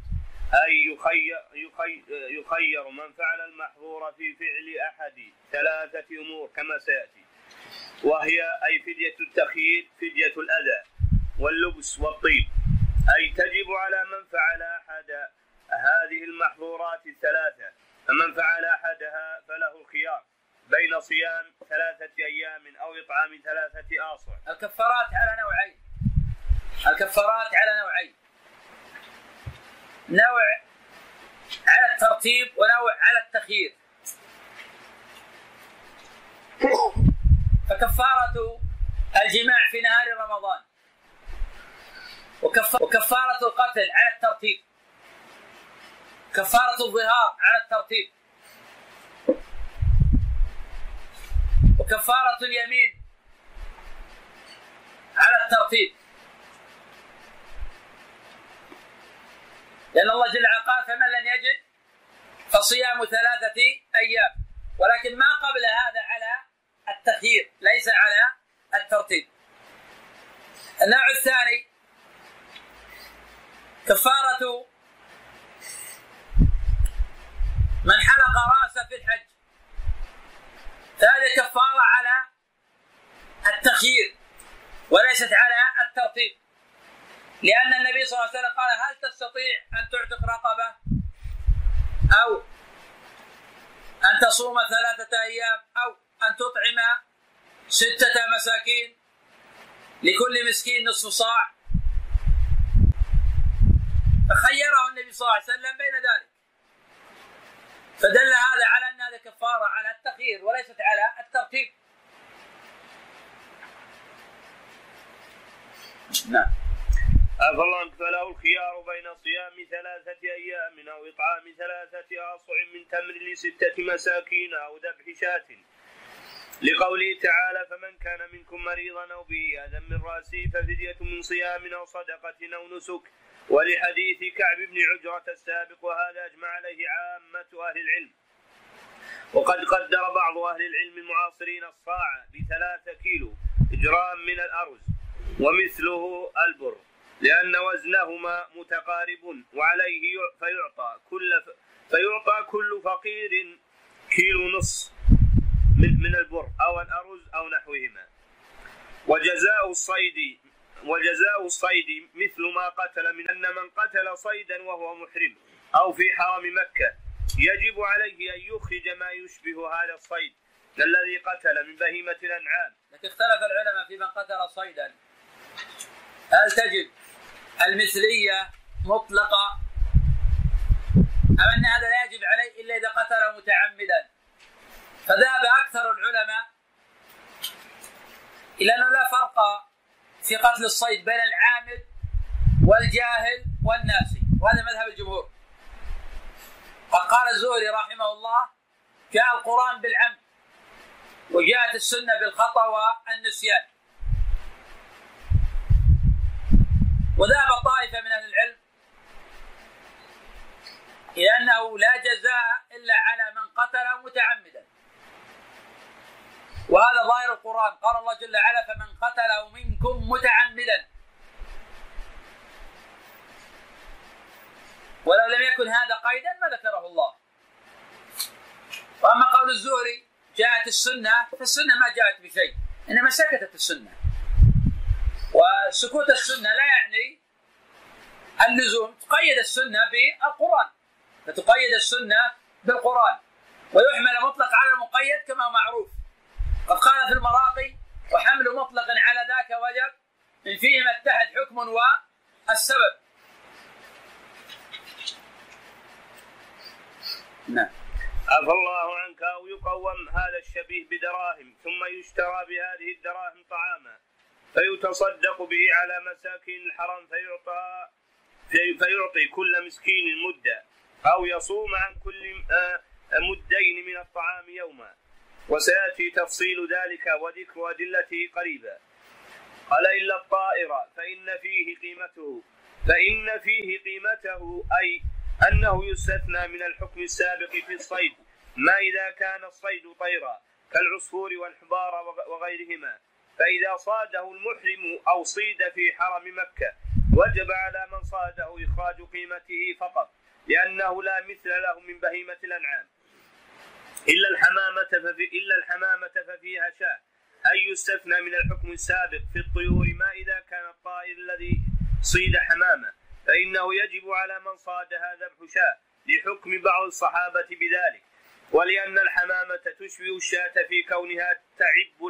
B: أي يخير, يخير, يخير من فعل المحظور في فعل أحد ثلاثة أمور كما سيأتي. وهي أي فدية التخيير فدية الأذى واللبس والطيب. أي تجب على من فعل أحد هذه المحظورات الثلاثة. فمن فعل أحدها فله الخيار بين صيام ثلاثة أيام أو إطعام ثلاثة آصع.
A: الكفارات على نوعين. الكفارات على نوعين. نوع على الترتيب ونوع على التخيير. فكفارة الجماع في نهار رمضان. وكفارة القتل على الترتيب. كفارة الظهار على الترتيب. وكفارة اليمين على الترتيب. لأن الله جل وعلا قال فمن لم يجد فصيام ثلاثة أيام. ولكن ما قبل هذا على التخيير ليس على الترتيب. النوع الثاني كفارة من حلق رأسه في الحج. فهذه كفارة على التخيير وليست على الترتيب. لأن النبي صلى الله عليه وسلم قال هل تستطيع أن تعتق رقبة؟ أو أن تصوم ثلاثة أيام؟ أو أن تطعم ستة مساكين؟ لكل مسكين نصف صاع. فخيره النبي صلى الله عليه وسلم بين ذلك. فدل هذا على أن هذا كفارة على التخيير وليست على الترتيب.
B: نعم. فالله فله الخيار بين صيام ثلاثة أيام أو إطعام ثلاثة أصع من تمر لستة مساكين أو ذبح شاة. لقوله تعالى فمن كان منكم مريضا أو به أذى من رأسه ففدية من صيام أو صدقة أو نسك. ولحديث كعب بن عجرة السابق وهذا أجمع عليه عامة أهل العلم. وقد قدر بعض أهل العلم المعاصرين الصاع بثلاثة كيلو جرام من الأرز ومثله البر. لأن وزنهما متقارب وعليه فيعطى كل فيعطى كل فقير كيلو نصف من من البر أو الأرز أو نحوهما. وجزاء الصيد وجزاء الصيد مثل ما قتل من أن من قتل صيدا وهو محرم أو في حرم مكة يجب عليه أن يخرج ما يشبه هذا الصيد الذي قتل من بهيمة الأنعام.
A: لكن اختلف العلماء في من قتل صيدا. هل تجد المثلية مطلقة. أم أن هذا لا يجب عليه إلا إذا قتل متعمدا؟ فذهب أكثر العلماء إلى أنه لا فرق في قتل الصيد بين العامل والجاهل والناسي وهذا مذهب الجمهور. قد قال الزهري رحمه الله جاء القرآن بالعمد وجاءت السنة بالخطأ والنسيان. وذهب طائفة من أهل العلم إلى أنه لا جزاء إلا على من قتل متعمدا. وهذا ظاهر القرآن. قال الله جل وعلا فمن قتله منكم متعمدا. ولو لم يكن هذا قيدا ما ذكره الله. وأما قول الزهري جاءت السنة فالسنة ما جاءت بشيء إنما سكتت السنة. وسكوت السنة لا يعني اللزوم تقيد السنة بالقرآن. فتقيد السنة بالقرآن. ويحمل مطلق على المقيد كما معروف. قد قال في المراقي وحمل مطلق على ذاك وجب من فيهما اتحد حكم والسبب.
B: نعم. عفى الله عنك أو يقوم هذا الشبيه بدراهم ثم يشترى بهذه الدراهم طعاما. فيتصدق به على مساكين الحرم فيعطى فيعطي كل مسكين مدة أو يصوم عن كل آه، مدين من الطعام يوما. وسيأتي تفصيل ذلك وذكر أدلته قريبا. قال إلا الطائر فإن فيه قيمته فإن فيه قيمته أي أنه يستثنى من الحكم السابق في الصيد ما إذا كان الصيد طيرا كالعصفور والحبار وغيرهما. فإذا صاده المحرم أو صيد في حرم مكة وجب على من صاده إخراج قيمته فقط لأنه لا مثل له من بهيمة الأنعام. إلا الحمامة ففي إلا الحمامة ففيها شاة. أي يستثنى من الحكم السابق في الطيور ما إذا كان الطائر الذي صيد حمامة؟ فإنه يجب على من صادها ذبح شاة لحكم بعض الصحابة بذلك. ولأن الحمامة تشبه الشاة في كونها تعب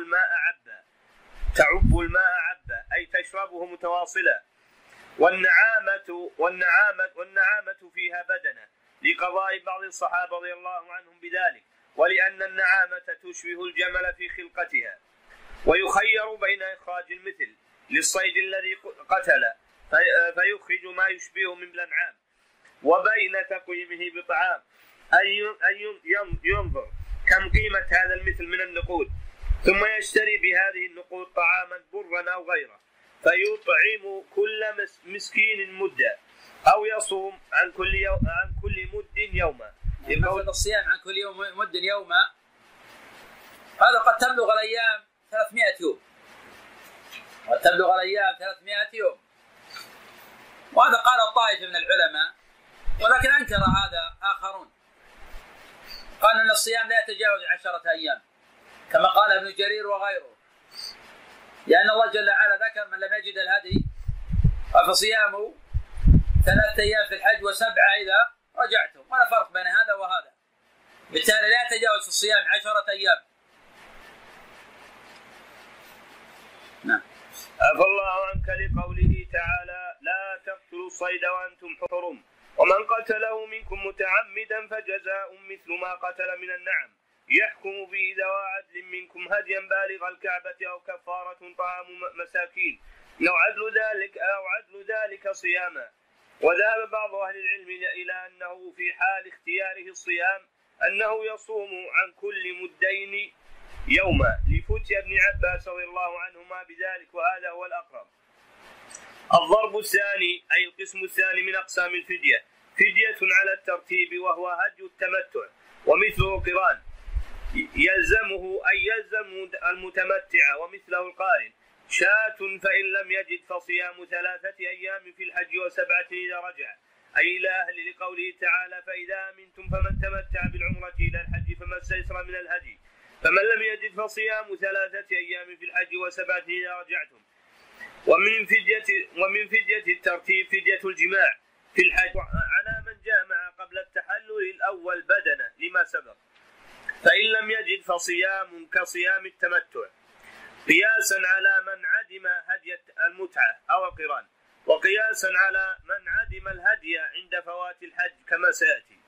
B: تعب الماء أي تشربه متواصلا والنعامة والنعامة والنعامة فيها بدنة. لقضاء بعض الصحابة رضي الله عنهم بذلك. ولأن النعامة تشبه الجمل في خلقتها. ويخير بين إخراج المثل. للصيد الذي قتل فيخرج ما يشبهه من الأنعام. وبين تقويمه بطعام. أي ينظر كم قيمة هذا المثل من النقود؟ ثم يشتري بهذه النقود طعاما برا أو غيره. فيطعم كل مسكين مدة أو يصوم عن كل يوم عن كل مد يوما.
A: يقول الصيام عن كل يوم مد يوما هذا قد تبلغ الأيام 300 يوم. قد تبلغ الأيام 300 يوم. وهذا قال الطائفة من العلماء ولكن أنكر هذا آخرون. قال أن الصيام لا يتجاوز عشرة أيام. كما قال ابن جرير وغيره. لأن الله جل وعلا ذكر من لم يجد الهدي فصيامه ثلاثة أيام في الحج وسبعة إذا رجعتم ولا فرق بين هذا وهذا. بالتالي لا يتجاوز الصيام عشرة أيام.
B: نعم. عفى الله عنك لقوله تعالى لا تقتلوا الصيد وأنتم حرم ومن قتله منكم متعمدا فجزاء مثل ما قتل من النعم. يحكم به ذوى عدل منكم هديا بالغ الكعبة أو كفارة طعام مساكين. أو عدل ذلك أو عدل ذلك صياما. وذهب بعض أهل العلم إلى أنه في حال اختياره الصيام أنه يصوم عن كل مدين يوما. لفتي ابن عباس رضي الله عنهما بذلك وهذا هو الأقرب. الضرب الثاني أي القسم الثاني من أقسام الفدية. فدية على الترتيب وهو هج التمتع ومثله القران يلزمه أي يلزم المتمتع ومثله القارن شاة فإن لم يجد فصيام ثلاثة أيام في الحج وسبعة إذا رجع. أي إلى أهل لقوله تعالى فإذا أمنتم فمن تمتع بالعمرة إلى الحج فما استيسر من الهدي. فمن لم يجد فصيام ثلاثة أيام في الحج وسبعة إذا رجعتم. ومن فدية ومن فدية الترتيب فدية الجماع في الحج. على من جامع قبل التحلل الأول بدنه لما سبق. فإن لم يجد فصيام كصيام التمتع. قياسا على من عدم هدي المتعة أو القران وقياسا على من عدم الهدي عند فوات الحج كما سيأتي.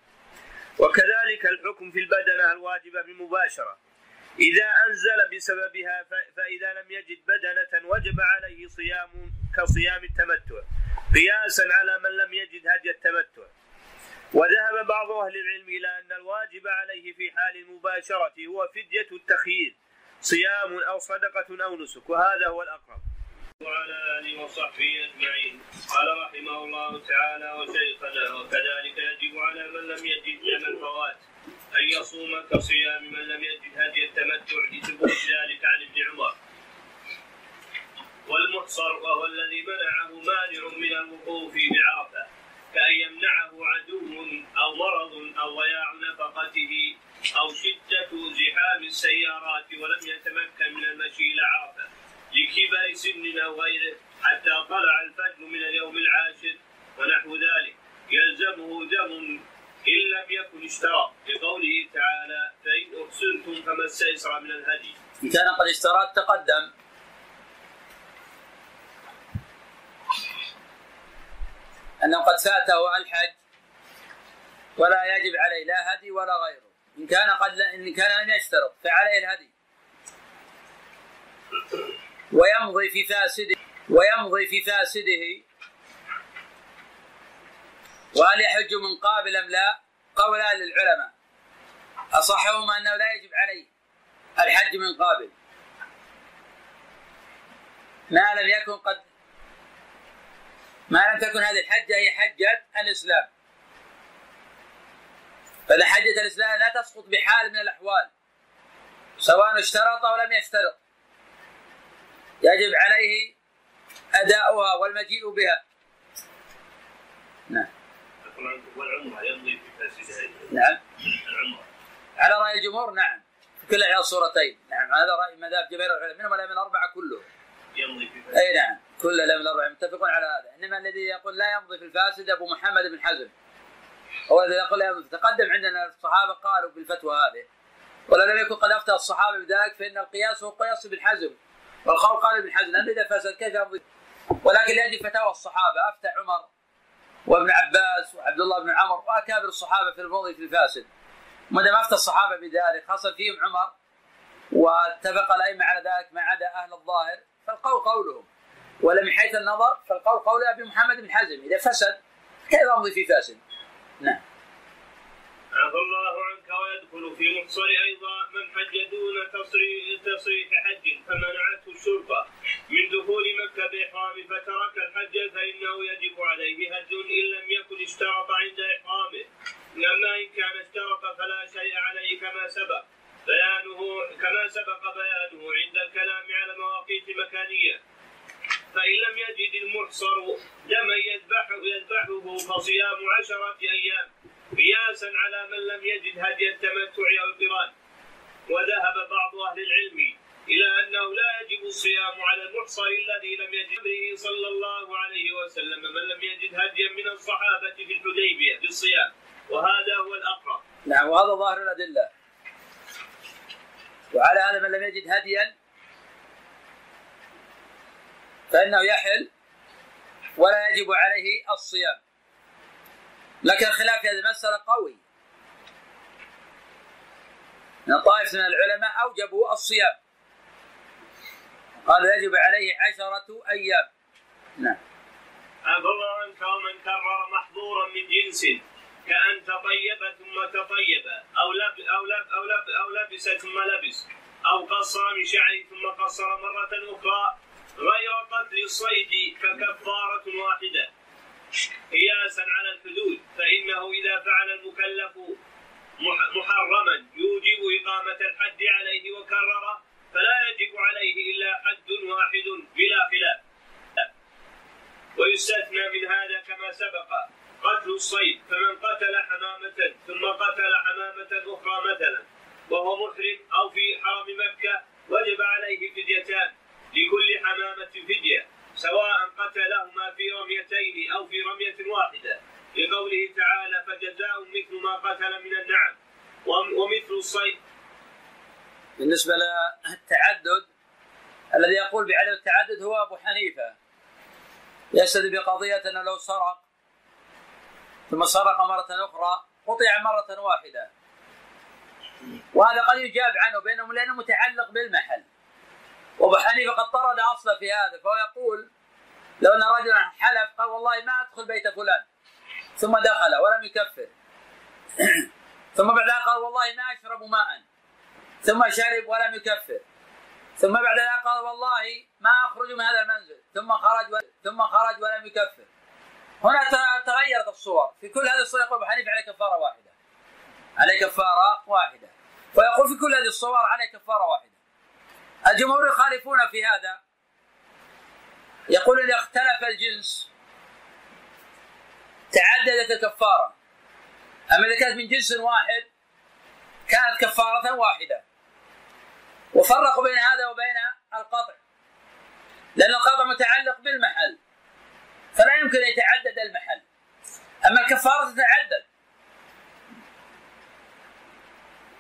B: وكذلك الحكم في البدنة الواجبة بمباشرة. إذا أنزل بسببها فإذا لم يجد بدنة وجب عليه صيام كصيام التمتع. قياسا على من لم يجد هدي التمتع. وذهب بعض أهل العلم إلى أن الواجب عليه في حال المباشرة هو فدية التخيير صيام أو صدقة أو نسك وهذا هو الأقرب.
C: وعلى آله وصحبه أجمعين. قال رحمه الله تعالى وشيخنا وكذلك يجب على من لم يجد دم الفوات أن يصوم كصيام من لم يجد هدي التمتع لثبوت ذلك عن ابن عمر. والمحصر وهو الذي منعه مانع من الوقوف بعرفة. كأن يمنعه عدو أو مرض أو ضياع نفقته أو شدة زحام السيارات ولم يتمكن من المشي إلى عرفة لكبر سن أو غيره حتى طلع الفجر من اليوم العاشر ونحو ذلك. يلزمه دم إن لم يكن اشترى لقوله تعالى فإن أحسنتم فما استيسر من الهدي.
A: إن كان قد اشترى تقدم. أنه قد فاته الحج ولا يجب عليه لا هدي ولا غيره. إن كان قد إن كان لم يشترط فعليه الهدي. ويمضي في فاسده ويمضي في فاسده. وهل يحج من قابل أم لا؟ قولان للعلماء. أصحهما أنه لا يجب عليه الحج من قابل. ما لم يكن قد ما لم تكن هذه الحجة هي حجة الإسلام. فإذا حجة الإسلام لا تسقط بحال من الأحوال سواء اشترط أو لم يشترط. يجب عليه أداؤها والمجيء بها.
B: نعم. والعمره يمضي في فاسدها
A: نعم.
B: العمره
A: على رأي الجمهور نعم. في كل احدى الصورتين. نعم هذا رأي مذهب جماهير العلماء منهم الاربعه كلهم
B: يمضي في
A: أي نعم. كل الائمه الاربعه متفقون على هذا. إنما الذي يقول لا يمضي في الفاسد أبو محمد بن حزم. هو الذي يقول لا يمضي. تقدم عندنا الصحابة قالوا بالفتوى هذه. ولو لم يكن قد أفتى الصحابة بذلك فإن القياس هو قياس بالحزم والقول قال ابن حزم لأن اذا فسد كيف يمضي؟ ولكن لاجل فتاوى الصحابة. أفتى عمر وابن عباس وعبد الله بن عمر وأكابر الصحابة في المضي في الفاسد. ما دام أفتى الصحابة بذلك حصل فيهم عمر واتفق الأئمة على ذلك ما عدا أهل الظاهر فالقول قولهم. ولا من حيث النظر فالقول قول أبي محمد بن حزم إذا فسد كيف أمضي في فاسد؟ نعم.
B: عفى الله عنك ويدخل في محصر أيضا من حج دون تصريح تصريح حج فمنعته الشرطة. من دخول مكة بإحرام فترك الحج فإنه يجب عليه هج إن لم يكن اشترط عند إحرامه. أما إن كان اشترط فلا شيء عليه كما سبق. بيانه كما سبق بيانه عند الكلام على مواقيت مكانية. فإن لم يجد المحصر دما يذبحه يذبحه فصيام عشرة أيام. قياسا على من لم يجد هدي التمتع أو القران. وذهب بعض أهل العلم إلى أنه لا يجب الصيام على المحصر الذي لم يجد. به صلى الله عليه وسلم من لم يجد هديا من الصحابة في الحديبية بالصيام. وهذا هو الأقرب.
A: نعم وهذا ظاهر الأدلة. وعلى هذا من لم يجد هديا فإنه يحل ولا يجب عليه الصيام. لكن الخلاف في هذه المسألة قوي. من طائفة من العلماء أوجبوا الصيام. قال يجب عليه عشرة أيام. نعم.
B: عفى الله عنك ومن كرر محظورا من جنس كأن تطيب ثم تطيب أو لب أو لب أو لب أو لبس ثم لبس أو قصر من شعره ثم قصر مرة أخرى غير قتل الصيد ككفارة واحدة. قياسا على الحدود فإنه إذا فعل المكلف محرما يوجب إقامة الحد عليه وكرره فلا يجب عليه إلا حد واحد بلا خلاف. ويستثنى من هذا كما سبق قتل الصيد فمن قتل حمامة ثم قتل حمامة أخرى مثلا وهو محرم أو في حرم مكة وجب عليه فديتان. لكل حمامة فدية سواء قتلهما في رميتين أو في رمية واحدة. لقوله تعالى فجزاء مثل ما قتل من النعم ومثل الصيد.
A: بالنسبة للتعدد الذي يقول بعدم التعدد هو أبو حنيفة. يستدل بقضية أنه لو سرق ثم سرق مرة أخرى قطع مرة واحدة. وهذا قد يجاب عنه بينهم لأنه متعلق بالمحل. وابو حنيفة قد طرد اصله في هذا فهو يقول لو أن رجلا حلف قال والله ما أدخل بيت فلان. ثم دخل ولم يكفر. (clears throat) ثم بعد ذلك قال والله ما أشرب ماء. ثم شرب ولم يكفر. ثم بعد ذلك قال والله ما أخرج من هذا المنزل. ثم خرج و... ثم خرج ولم يكفر. هنا تغيرت الصور. في كل هذه الصور يقول أبو حنيفة عليه كفارة واحدة. عليه كفارة واحدة. ويقول في كل هذه الصور عليه كفارة واحدة. الجمهور يخالفون في هذا. يقول إذا اختلف الجنس. تعددت الكفارة. أما إذا كانت من جنس واحد كانت كفارة واحدة. وفرقوا بين هذا وبين القطع. لأن القطع متعلق بالمحل. فلا يمكن أن يتعدد المحل. أما الكفارة تتعدد.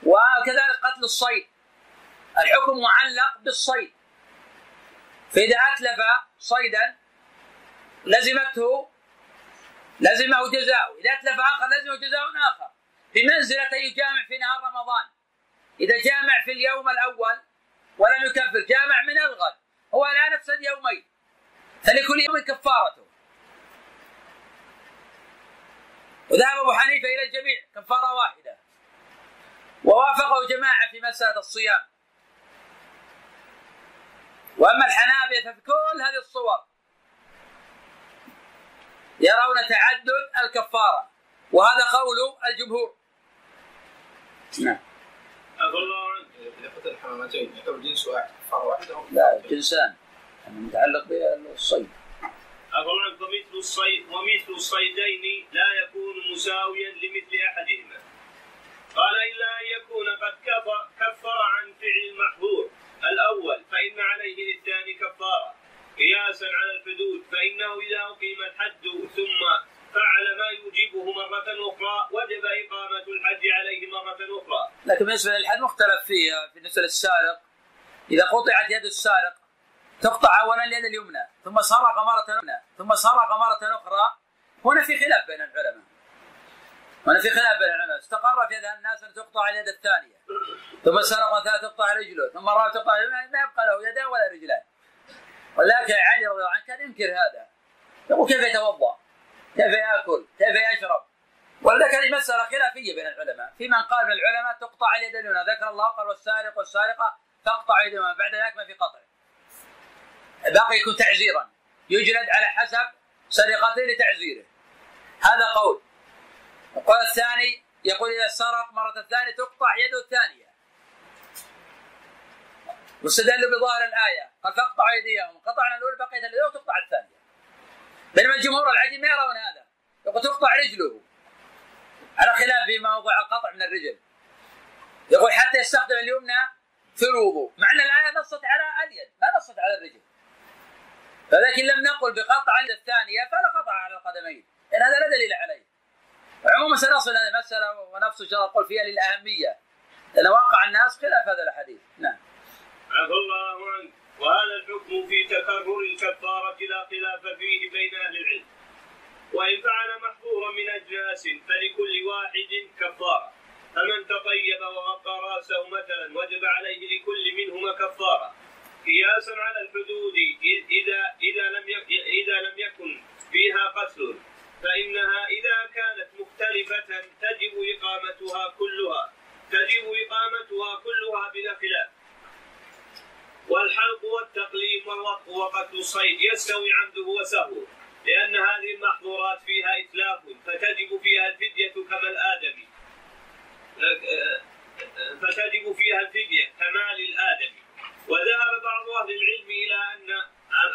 A: وكذلك قتل الصيد. الحكم معلق بالصيد. فإذا أتلف صيدا لزمته لزمه جزاء إذا أتلف آخر لزمه جزاء آخر. بمنزلة يجامع في نهار رمضان. إذا جامع في اليوم الأول ولم يكفر جامع من الغد. هو الآن أفسد يومين. فلكل يوم كفارته. وذهب أبو حنيفة إلى الجميع كفارة واحدة. ووافقه جماعة في مسألة الصيام. وأما الحنابلة ففي كل هذه الصور يرون تعدد الكفارة وهذا قول الجمهور.
B: نعم.
D: الحمامتين يعتبر جنس واحد كفارة واحدة.
A: لا جنسان يعني متعلق بالصيد.
B: أفضل ومثل الصيد ومثل الصيدين لا يكون مساويا لمثل أحدهما. قال إلا أن يكون قد كفر عن فعل المحظور الأول فإن عليه للثاني كفارة. قياسا على الحدود فإنه إذا أقيم الحد ثم فعل ما يوجبه مرة أخرى وجب إقامة الحد عليه مرة أخرى.
A: لكن بالنسبة للحد مختلف فيها بالنسبة للسارق. إذا قطعت يد السارق تقطع أولا اليد اليمنى ثم سرق مرة أخرى ثم سرق مرة أخرى. هنا في خلاف بين العلماء. هنا في خلاف بين العلماء استقر في هذا الناس أن تقطع اليد الثانية ثم سرق ثلاث تقطع رجله ثم الرابع تقطع ما يبقى له يدان ولا رجلان ولكن علي رضي الله عنه كان ينكر هذا يقول كيف يتوضأ؟ كيف يأكل؟ كيف يشرب؟ ولذلك هذه مسألة خلافية بين العلماء، في من قال من العلماء تقطع اليد اليمنى، ذكر الله قال والسارق والسارقة تقطع يدهما، بعد ذلك ما في قطع. باقي يكون تعزيرا، يجلد على حسب سرقته لتعزيره. هذا قول. القول الثاني يقول إذا سرق مرة الثانية تقطع يده الثانية. واستدلوا بظاهر الآية. قال فاقطع أيديهم قطعنا الأولى بقيت اليد وتقطع الثانية. بينما الجمهور العجيب ما يرون هذا. يقول تقطع رجله. على خلاف في موضوع القطع من الرجل. يقول حتى يستخدم اليمنى في الوضوء. مع أن الآية نصت على اليد ما نصت على الرجل. فلكن لم نقل بقطع الثانية فلا قطع على القدمين. إن هذا لا دليل عليه. عموما سنصل هذه المسألة ونفس الله أقول فيها للأهمية. لأن واقع الناس خلاف هذا الحديث. نعم.
B: عفى الله عنك. وهذا الحكم في تكرر الكفارة لا خلاف فيه بين أهل العلم. وإن فعل محظورا من أجناس فلكل واحد كفارة. فمن تطيب وغطى رأسه مثلا وجب عليه لكل منهما كفارة. قياسا على الحدود إذا إذا لم إذا لم يكن فيها قتل. فإنها إذا كانت مختلفة تجب إقامتها كلها تجب إقامتها كلها بلا خلاف. والحلق والتقليم والوقف وقتل الصيد يستوي عمده وسهوه لأن هذه المحظورات فيها إتلاف فتجب فيها الفدية كما الآدمي. فتجب فيها الفدية كمال الآدمي. وذهب بعض أهل العلم إلى أن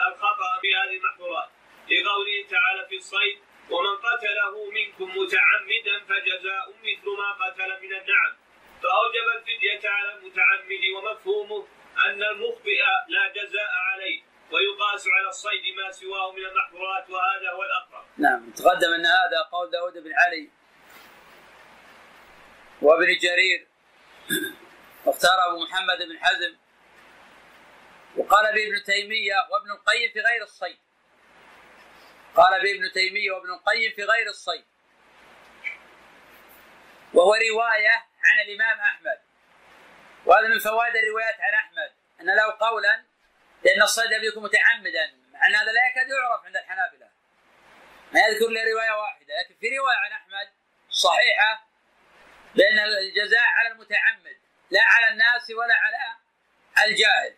B: الخطأ في هذه المحظورات. لقوله تعالى في الصيد ومن قتله منكم متعمدا فجزاء مثل ما قتل من النعم. فأوجب الفدية على المتعمد ومفهومه أن المخطئ لا جزاء عليه ويقاس على الصيد ما سواه من المحظورات وهذا هو الأقرب.
A: نعم تقدم أن هذا قول داود بن علي وابن جرير واختار أبو محمد بن حزم وقال به ابن تيمية وابن القيم في غير الصيد. قال به ابن تيمية وابن القيم في غير الصيد. وهو رواية عن الإمام أحمد. وهذا من فوائد الروايات عن أحمد. أن له قولا لأن الصيد لم يكن متعمدا. مع أن هذا لا يكاد يعرف عند الحنابلة. ما يذكر لي رواية واحدة. لكن في رواية عن أحمد صحيحة بأن الجزاء على المتعمد لا على الناس ولا على الجاهل.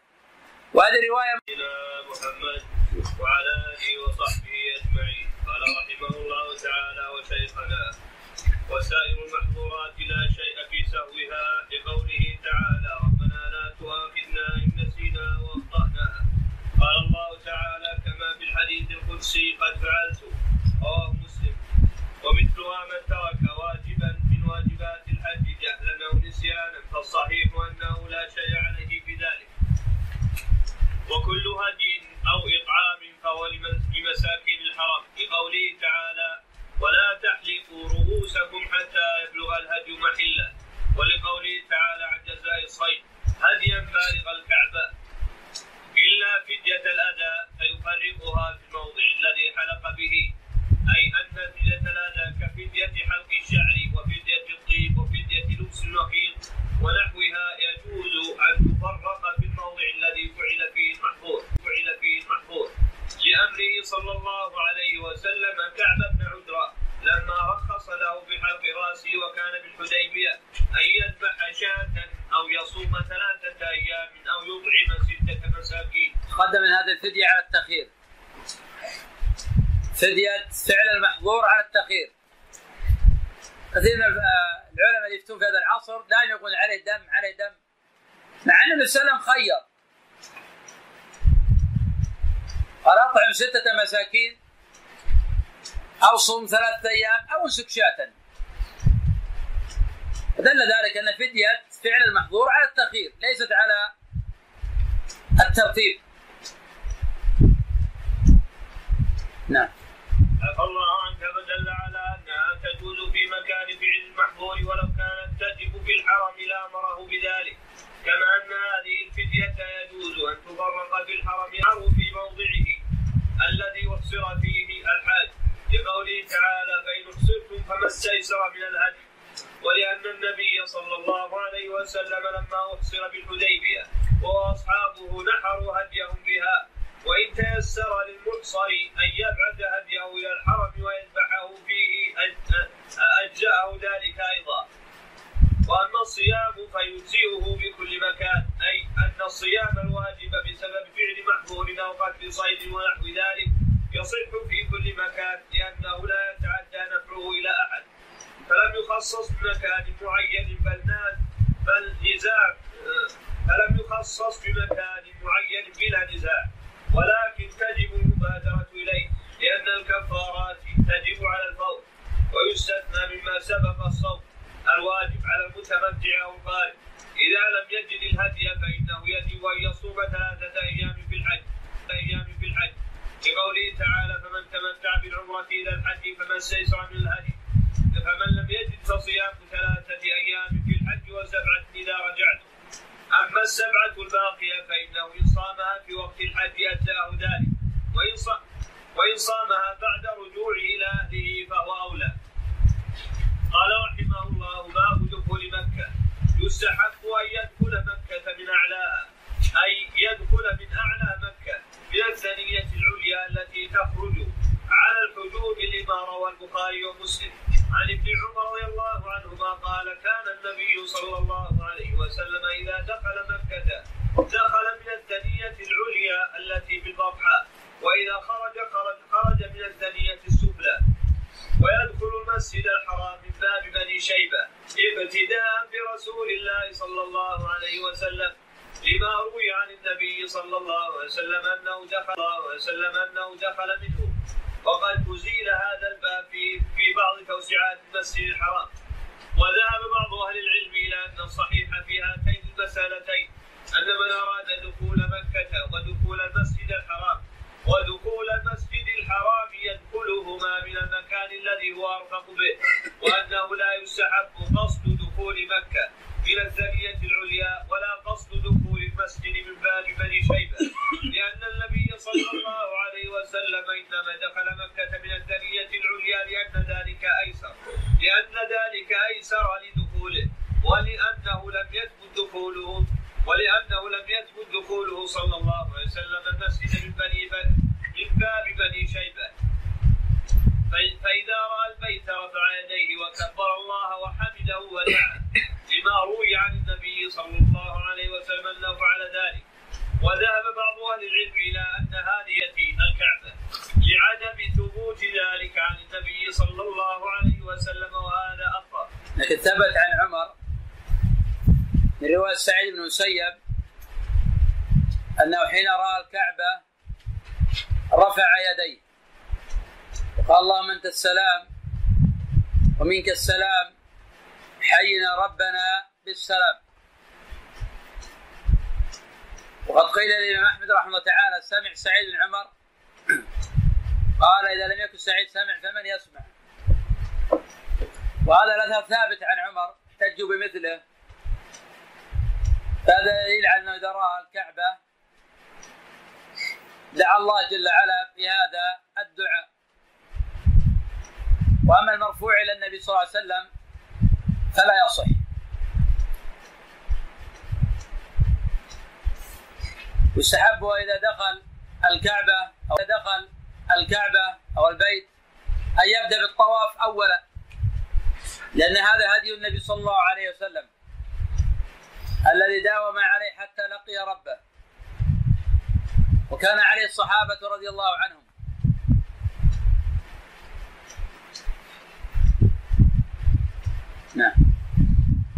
A: وهذه رواية
B: إلى محمد. وعلى آله وصحبه أجمعين. قال رحمه الله تعالى وشيخنا وسائر المحظورات لا شيء في سهوها لقوله تعالى ربنا لا تؤاخذنا إن نسينا وأخطأنا قال الله تعالى كما في الحديث القدسي قد فعلت رواه مسلم ومثلها من ترك واجبا من واجبات الحج جهلا أو نسيانا فالصحيح أنه لا شيء عليه في ذلك وكل هدي أو إطعام فهو لمساكين الحرم لقوله تعالى ولا تحلقوا رؤوسكم حتى يبلغ الهدي محله ولقوله تعالى عن جزاء الصيد هديا بالغ الكعبة إلا فدية الأذى فيفرقها في الموضع الذي حلق به أي أن فدية الأذى كفدية حلق الشعر وفدية الطيب وفدية لبس النخيل ونحوها يجوز أن تفرق في الموضع الذي فعل فيه المحظور فعل فيه المحظور لأمره صلى الله عليه وسلم كعب بن عذرة لما رخص له بحلق راسه وكان بالحديبية أن يذبح شاة أو يصوم ثلاثة أيام أو يطعم ستة مساكين.
A: تقدم من هذه الفدية على التأخير. فدية فعل المحظور على التأخير. كثير من العلماء اللي يفتون في هذا العصر دائما يقول عليه دم عليه دم مع ان النبي صلى الله عليه وسلم خير قال اطعم ستة مساكين صوم ثلاثة أيام أو انسك شاة دل ذلك أن فدية فعل المحظور على التأخير ليست على الترتيب.
B: نعم. عفى الله عنك فدل على أنها تجوز في مكان فعل المحظور ولو كانت تجب في الحرم لامره بذلك كما أن هذه الفدية يجوز أن تفرق في الحرم أو في موضعه الذي احصر فيه لقوله تعالى فإن احصرتم فما استيسر من الهدي. ولأن النبي صلى الله عليه وسلم لما احصر بالحديبية وأصحابه نحروا هديهم بها وإن تيسر للمحصر أن يبعث هديه إلى الحرم ويذبحه فيه أجزأه ذلك أيضا. وأما الصيام فيجزئه بكل مكان أي أن الصيام الواجب بسبب فعل محظور أو قتل صيد ونحو ذلك. يصح في كل مكان لأنه لا يتعدى نفعه إلى أحد. فلم يخصص بمكان معين بل بل نزاع. فلم يخصص بمكان معين بلا نزاع. ولكن تجب المبادرة إليه لأن الكفارات تجب على الفور ويستثنى مما سبق الصوم الواجب على المتمتع أو القارئ إذا لم يجد الهدي فإنه يجب أن يصوم ثلاثة أيام في الحج. أيام لقوله تعالى فمن تمتع بالعمرة إلى الحج فمن استيسر من الهدي. فمن لم يجد فصيام ثلاثة أيام في الحج وسبعة إذا رجعت. أما السبعة الباقية فإنه إن صامها في وقت الحج أجزاه ذلك. وإن وإن صامها بعد رجوعه إلى أهله فهو أولى. قال رحمه الله باب دخول مكة. يستحق أن يدخل مكة من أعلاها. أي يدخل من أعلى مكة من الثنية العليا التي تخرج على الحدود لما روى البخاري ومسلم. عن ابن عمر رضي الله عنهما قال كان النبي صلى الله عليه وسلم إذا دخل مكة دخل من الثنيه العليا التي بالبطحاء وإذا خرج خرج خرج من الثنيه السفلى ويدخل المسجد الحرام من باب بني شيبة ابتداء برسول الله صلى الله عليه وسلم. لما روي عن النبي صلى الله عليه وسلم أنه دخل الله وسلم أنه دخل منه. وقد أزيل هذا الباب في في بعض توسعات المسجد الحرام. وذهب بعض أهل العلم إلى أن الصحيح في هاتين المسألتين أن من أراد دخول مكة ودخول المسجد الحرام ودخول المسجد الحرام يدخلهما من المكان الذي هو أرفق به وأنه لا يستحب قصد دخول مكة. من الثانية العليا ولا قصد دخول المسجد من باب بني شيبة. لأن النبي صلى الله عليه وسلم إنما دخل مكة من الثانية العليا لأن ذلك أيسر. لأن ذلك أيسر لدخوله. ولأنه لم يثبت دخوله. ولأنه لم يثبت دخوله صلى الله عليه وسلم المسجد من بني من باب بني شيبة. فإذا رأى البيت رفع يديه وكبر الله وحمده ودعا. لما روي عن النبي صلى الله عليه وسلم أنه فعل ذلك. وذهب بعض أهل العلم إلى أن هذه الكعبة لعدم ثبوت ذلك عن النبي صلى الله عليه وسلم وهذا أقرب
A: لكن ثبت عن عمر من رواية سعيد بن مسيب أنه حين رأى الكعبة رفع يديه. وقال اللهم أنت السلام ومنك السلام حينا ربنا بالسلام. وقد قيل للإمام أحمد رحمه الله تعالى سمع سعيد بن عمر؟ قال إذا لم يكن سعيد سمع فمن يسمع؟ وهذا الأثر ثابت عن عمر احتجوا بمثله. فهذا دليل على أنه إذا رأى الكعبة دعا الله جل وعلا في هذا الدعاء. وأما المرفوع إلى النبي صلى الله عليه وسلم فلا يصح. يستحب إذا دخل الكعبة أو إذا دخل الكعبة أو البيت أن يبدأ بالطواف اولا لأن هذا هدي النبي صلى الله عليه وسلم. الذي داوم عليه حتى لقي ربه. وكان عليه الصحابة رضي الله عنهم. نعم.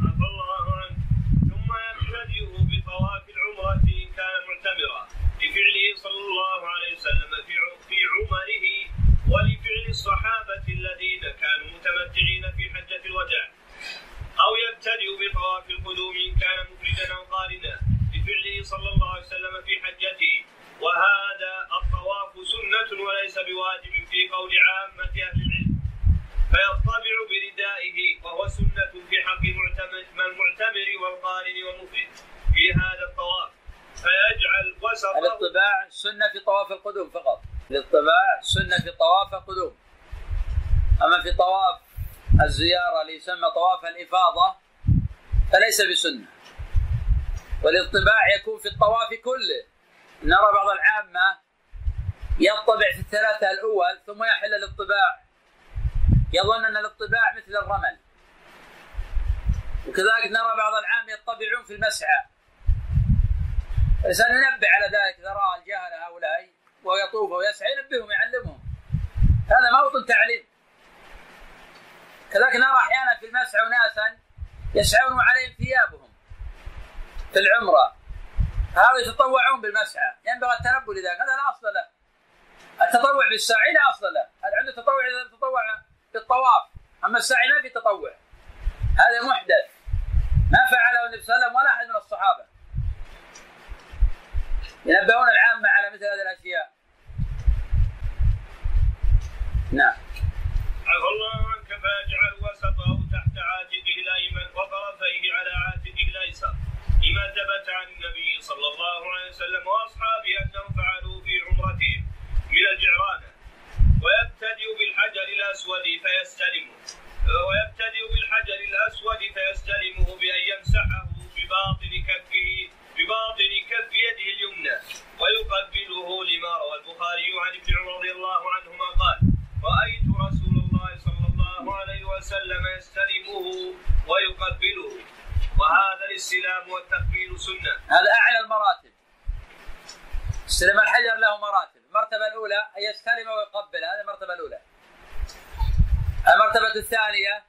B: عفى الله عنه. ثم يبتدئ بطواف العمرة إن كان معتمرا. لفعله صلى الله عليه وسلم في في عمره ولفعل الصحابة الذين كانوا متمتعين في حجة الوداع. أو يبتدئ بطواف القدوم إن كان مفردا أو قارنا. بفعله صلى الله عليه وسلم في حجته. وهذا الطواف سنة وليس بواجب في قول عامة أهل العلم فيطبع بردائه وهو سنة في حق المعتمر والقارن والمفرد في هذا الطواف. فيجعل وسطه
A: الاطباع سنة في طواف القدوم فقط. الاطباع سنة في طواف القدوم. أما في طواف الزيارة اللي يسمى طواف الإفاضة فليس بسنة. والاطباع يكون في الطواف كله. نرى بعض العامة يطبع في الثلاثة الأول ثم يحل الاطباع. يظن أن الاطباع مثل الرمل. وكذلك نرى بعض العام يطبعون في المسعى. ينبه على ذلك إذا رأى الجهل هؤلاء ويطوف ويسعى ينبههم يعلمهم. هذا موطن تعليم. كذلك نرى أحيانا في المسعى أناسا يسعون عليهم ثيابهم في العمرة. هؤلاء يتطوعون بالمسعى. ينبغي التنبه لذلك. هذا لا أصل له. التطوع بالسعي لا أصل له. هذا عنده تطوع إذا تطوع بالطواف. أما السعي ما في تطوع. هذا محدث. ما فعله النبي صلى الله عليه وسلم ولا أحد من الصحابة. ينبهون العامة على مثل هذه الأشياء. نعم.
B: عفى الله عنك فيجعل وسطه تحت عاتقه الايمن وطرفيه على عاتقه الايسر لما ثبت عن النبي صلى الله عليه وسلم وأصحابه أنهم فعلوا في عمرتهم من الجعرانة. ويبتدئ بالحجر الأسود فيستلمه ويبتدئ بالحجر الأسود فيستلمه بأن يمسحه بباطن كفه بباطن كف يده اليمنى ويقبله لما روى البخاري عن ابن عمر رضي الله عنهما قال رأيت رسول الله صلى الله عليه وسلم يستلمه ويقبله وهذا الاستلام والتقبيل سنة.
A: هذا أعلى المراتب. استلم الحجر له مراتب. المرتبة الأولى أن يستلم ويقبل. هذه المرتبة الأولى. المرتبة الثانية.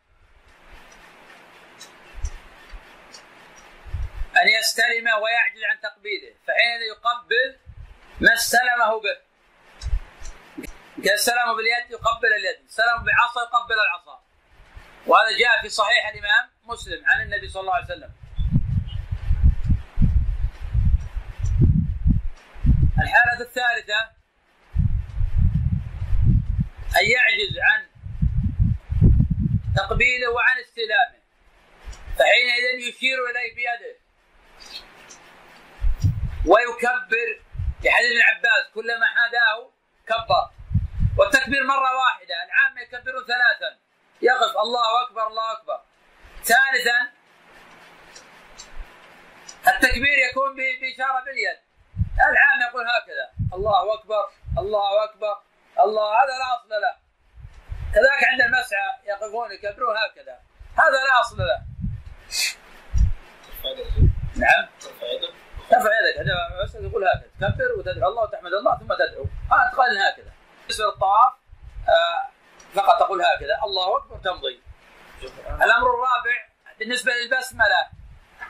A: أن يستلم ويعجز عن تقبيله فحين يقبل؟ ما استلمه به. استلمه باليد يقبل اليد استلمه بعصا يقبل العصا. وهذا جاء في صحيح الإمام مسلم عن النبي صلى الله عليه وسلم. الحالة الثالثة أن يعجز عن تقبيله وعن استلامه فحينئذ يشير إليه بيده. ويكبر. في حديث ابن عباس كلما حاداه كبر. والتكبير مرة واحدة العامة يكبرون ثلاثا. يقف الله أكبر الله أكبر. ثالثا التكبير يكون بإشارة باليد. العام يقول هكذا الله أكبر الله أكبر الله هذا لا أصل له. كذلك عند المسعى يقفون يكبرون هكذا. هذا لا أصل له. نعم. ترفع يدك. تقول هكذا. تكبر وتدعو الله وتحمد الله ثم تدعو. آه تقال هكذا. بالنسبة للطواف آه فقط تقول هكذا. الله أكبر تمضي. الأمر الرابع بالنسبة للبسملة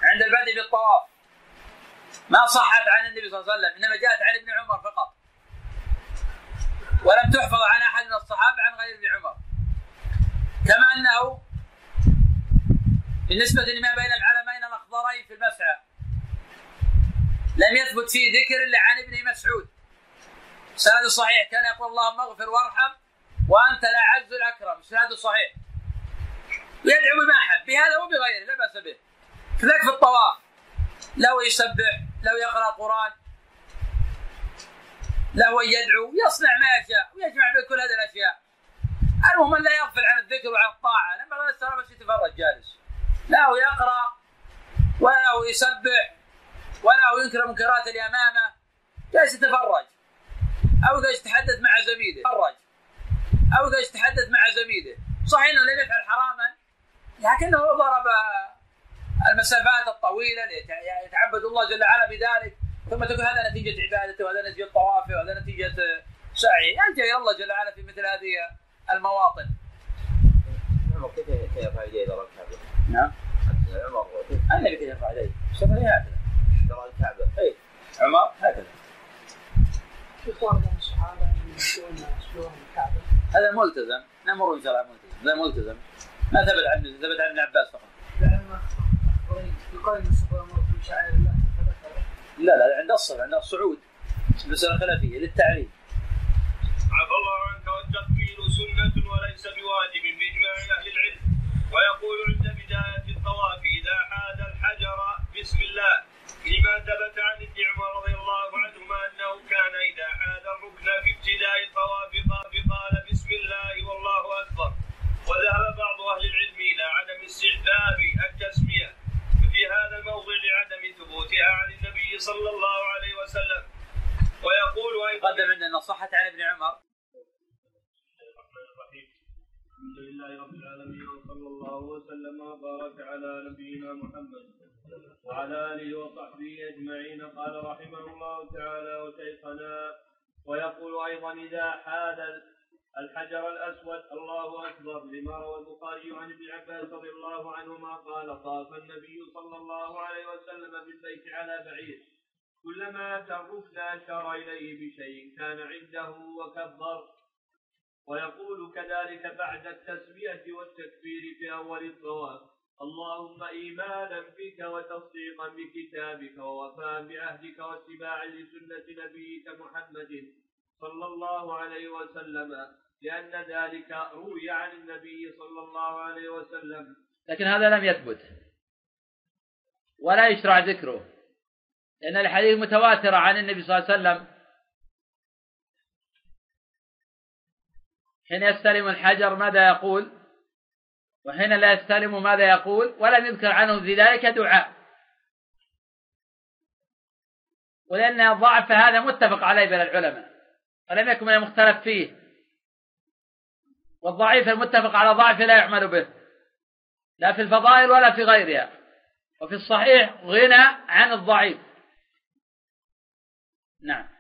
A: عند البدء بالطواف. ما صحت عن النبي صلى الله عليه وسلم إنما جاءت عن ابن عمر فقط. ولم تحفظ عن أحد من الصحابة عن غير ابن عمر. كما أنه بالنسبة لما بين العلمين الأخضرين في المسعى لم يثبت فيه ذكر إلا عن ابن مسعود. سند صحيح. كان يقول اللهم اغفر وارحم وأنت الأعز الأكرم. سند صحيح. يدعو بما أحب. بهذا وبغيره لا بأس به. كذلك في الطواف. لو يسبح لو يقرأ القرآن له ان يدعو يصنع ما يشاء ويجمع بين كل هذه الأشياء. المهم لا يغفل عن الذكر وعن الطاعة. لما لا بس يتفرج جالس له يقرأ وله يسبح ولا ينكر منكرات اللي امامه جالس يتفرج. أو اذا يتحدث مع زميله. تفرج أو اذا يتحدث مع زميله. صحيح إنه لم يفعل حراما لكنه ضرب المسافات الطويلة يتعبد الله جل وعلا بذلك. ثم تقول هذا نتيجة عبادته وهذا نتيجة طوافه وهذا نتيجة سعي يلجا إلى الله جل وعلا في مثل هذه المواطن.
E: نعم كيف يرفع يديه
A: نعم. النبي كيف؟ يرفع يديه؟ سفر هكذا.
E: ترى الكعبه
A: اي عمر هكذا.
C: الصحابه
A: هذا ملتزم. نمر إن شاء الله ملتزم. هذا ملتزم. ما ثبت عن ثبت عن ابن عباس فقط. لا لا عند الصف عند الصعود. مسألة خلافية للتعليم.
B: عفى الله عنك والتكبير سنة وليس بواجب بإجماع أهل العلم. ويقول عند بداية الطواف إذا حاد الحجر بسم الله. لما ثبت عن ابن عمر رضي الله عنهما أنه كان إذا حاد الركن في ابتداء الطواف قال بسم الله والله أكبر. وذهب بعض أهل العلم إلى عدم استحباب التسمية. هذا الموضع لعدم ثبوتها عن النبي صلى الله عليه وسلم. ويقول
A: أيضا قدم عندنا صحت عن ابن عمر.
B: الحمد لله رب العالمين وصلى الله وسلم وبارك على نبينا محمد وعلى آله وصحبه أجمعين. قال رحمه الله تعالى وشيخنا ويقول أيضا إذا حاد الحجر الأسود الله أكبر لما روى البخاري عن ابن عباس رضي الله عنهما قال طاف النبي صلى الله عليه وسلم بالبيت على بعير. كلما اتى الركن أشار إليه بشيء كان عنده وكبر. ويقول كذلك بعد التسمية والتكبير في أول الطواف اللهم إيمانا بك وتصديقا بكتابك ووفاء بعهدك واتباعا لسنة نبيك محمد صلى الله عليه وسلم. لأن ذلك روي عن النبي صلى الله عليه وسلم.
A: لكن هذا لم يثبت. ولا يشرع ذكره. لأن الحديث متواترة عن النبي صلى الله عليه وسلم. حين يستلم الحجر ماذا يقول؟ وحين لا يستلم ماذا يقول؟ ولم يذكر عنه في ذلك دعاء. ولأن الضعف هذا متفق عليه بين العلماء. ولم يكن من المختلف فيه. والضعيف المتفق على ضعفه لا يعمل به. لا في الفضائل ولا في غيرها. وفي الصحيح غنى عن الضعيف. نعم.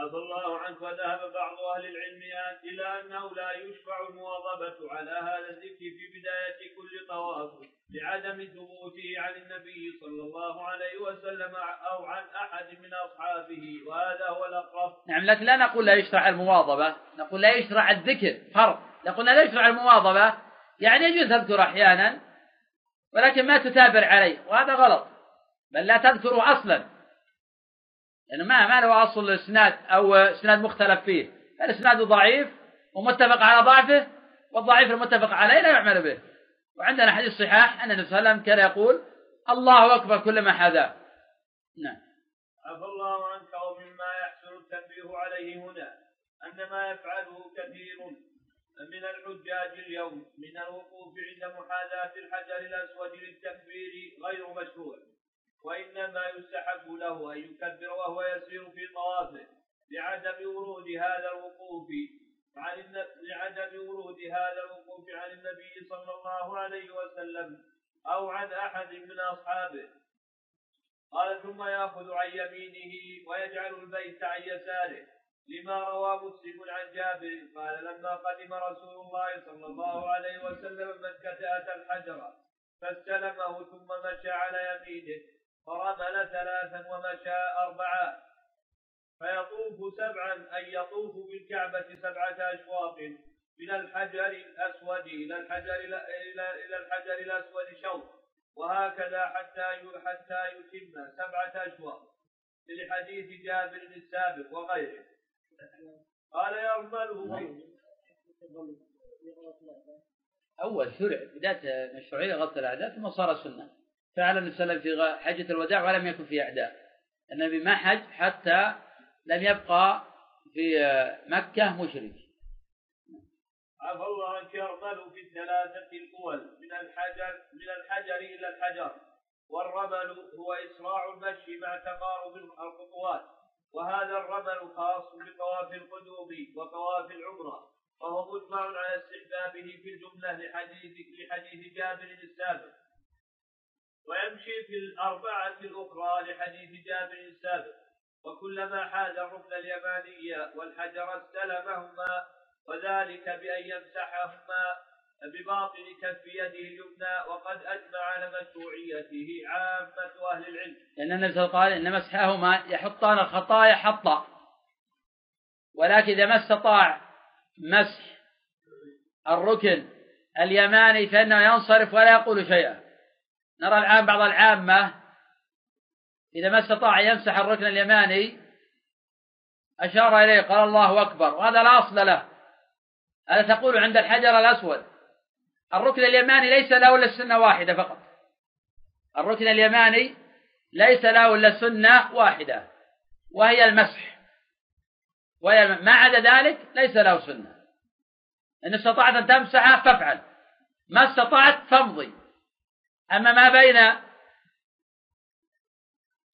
B: عفى الله عنك وذهب بعض أهل العلم إلى أنه لا يشفع المواظبة على هذا الذكر في بداية كل طواف لعدم ثبوته عن النبي صلى الله عليه وسلم أو عن أحد من أصحابه وهذا هو الأقرب.
A: نعم لكن لا نقول لا يشرع المواظبة، نقول لا يشرع الذكر فرق، نقول لا يشرع المواظبة يعني يجوز تذكر أحيانا ولكن ما تتابر عليه وهذا غلط. بل لا تذكره أصلا. لأنه ما ما له أصل إسناد أو إسناد مختلف فيه. الإسناد ضعيف ومتفق على ضعفه والضعيف المتفق عليه لا يعمل به. وعندنا حديث صحاح أن النبي صلى الله عليه وسلم كان يقول الله أكبر كلما حذا.
B: نعم. عفى الله عنك ومما يحسن التنبيه عليه هنا أن ما يفعله كثير من الحجاج اليوم من الوقوف عند محاذاة الحجر الأسود للتكبير غير مشروع. وإنما يستحب له أن يكبر وهو يسير في طوافه لعدم ورود هذا الوقوف عن لعدم ورود هذا الوقوف عن النبي صلى الله عليه وسلم أو عن أحد من أصحابه. قال ثم يأخذ عن يمينه ويجعل البيت عن يساره لما روى مسلم عن جابر. قال لما قدم رسول الله صلى الله عليه وسلم مكة أتى الحجر فاستلمه ثم مشى على يمينه. فرمل ثلاثا ومشى أربعا. فيطوف سبعا أي يطوف بالكعبة سبعة أشواط. من الحجر الأسود إلى الحجر إلى إلى الحجر الأسود شوط. وهكذا حتى حتى يتم سبعة أشواط. لحديث جابر السابق وغيره. قال يرمله
A: أول شرع بداية مشروعية غطى الأعداء ثم صار سنة. فعل النبي صلى الله عليه وسلم في حجة الوداع ولم يكن في أعداء. النبي ما حج حتى لم يبقى في مكة مشرك.
B: عفى الله عنك يرمل في الثلاثة الأول من الحجر من الحجر إلى الحجر. والرمل هو إسراع المشي مع تقارب الخطوات. وهذا الرمل خاص بطواف القدوم وطواف العمرة. وهو مجمع على استحبابه في الجملة لحديث لحديث جابر السابق. ويمشي في الأربعة الأخرى لحديث جابر السابق. وكلما حاز الركن اليماني والحجر استلمهما وذلك بأن يمسحهما بباطن كف يده اليمنى وقد أجمع على مشروعيته عامة أهل العلم.
A: لأن النبي صلى الله عليه وسلم قال إن مسحهما يحطان الخطايا حطا. ولكن إذا ما استطاع مسح الركن اليماني فإنه ينصرف ولا يقول شيئا. نرى الآن بعض العامة إذا ما استطاع يمسح الركن اليماني أشار إليه قال الله أكبر. وهذا لا أصل له. هذا تقول عند الحجر الأسود. الركن اليماني ليس له إلا السنة واحدة فقط. الركن اليماني ليس له إلا سنة واحدة وهي المسح. وهي ما عدا ذلك ليس له سنة. إن استطعت أن تمسحه فافعل. ما استطعت فامضي. أما ما بين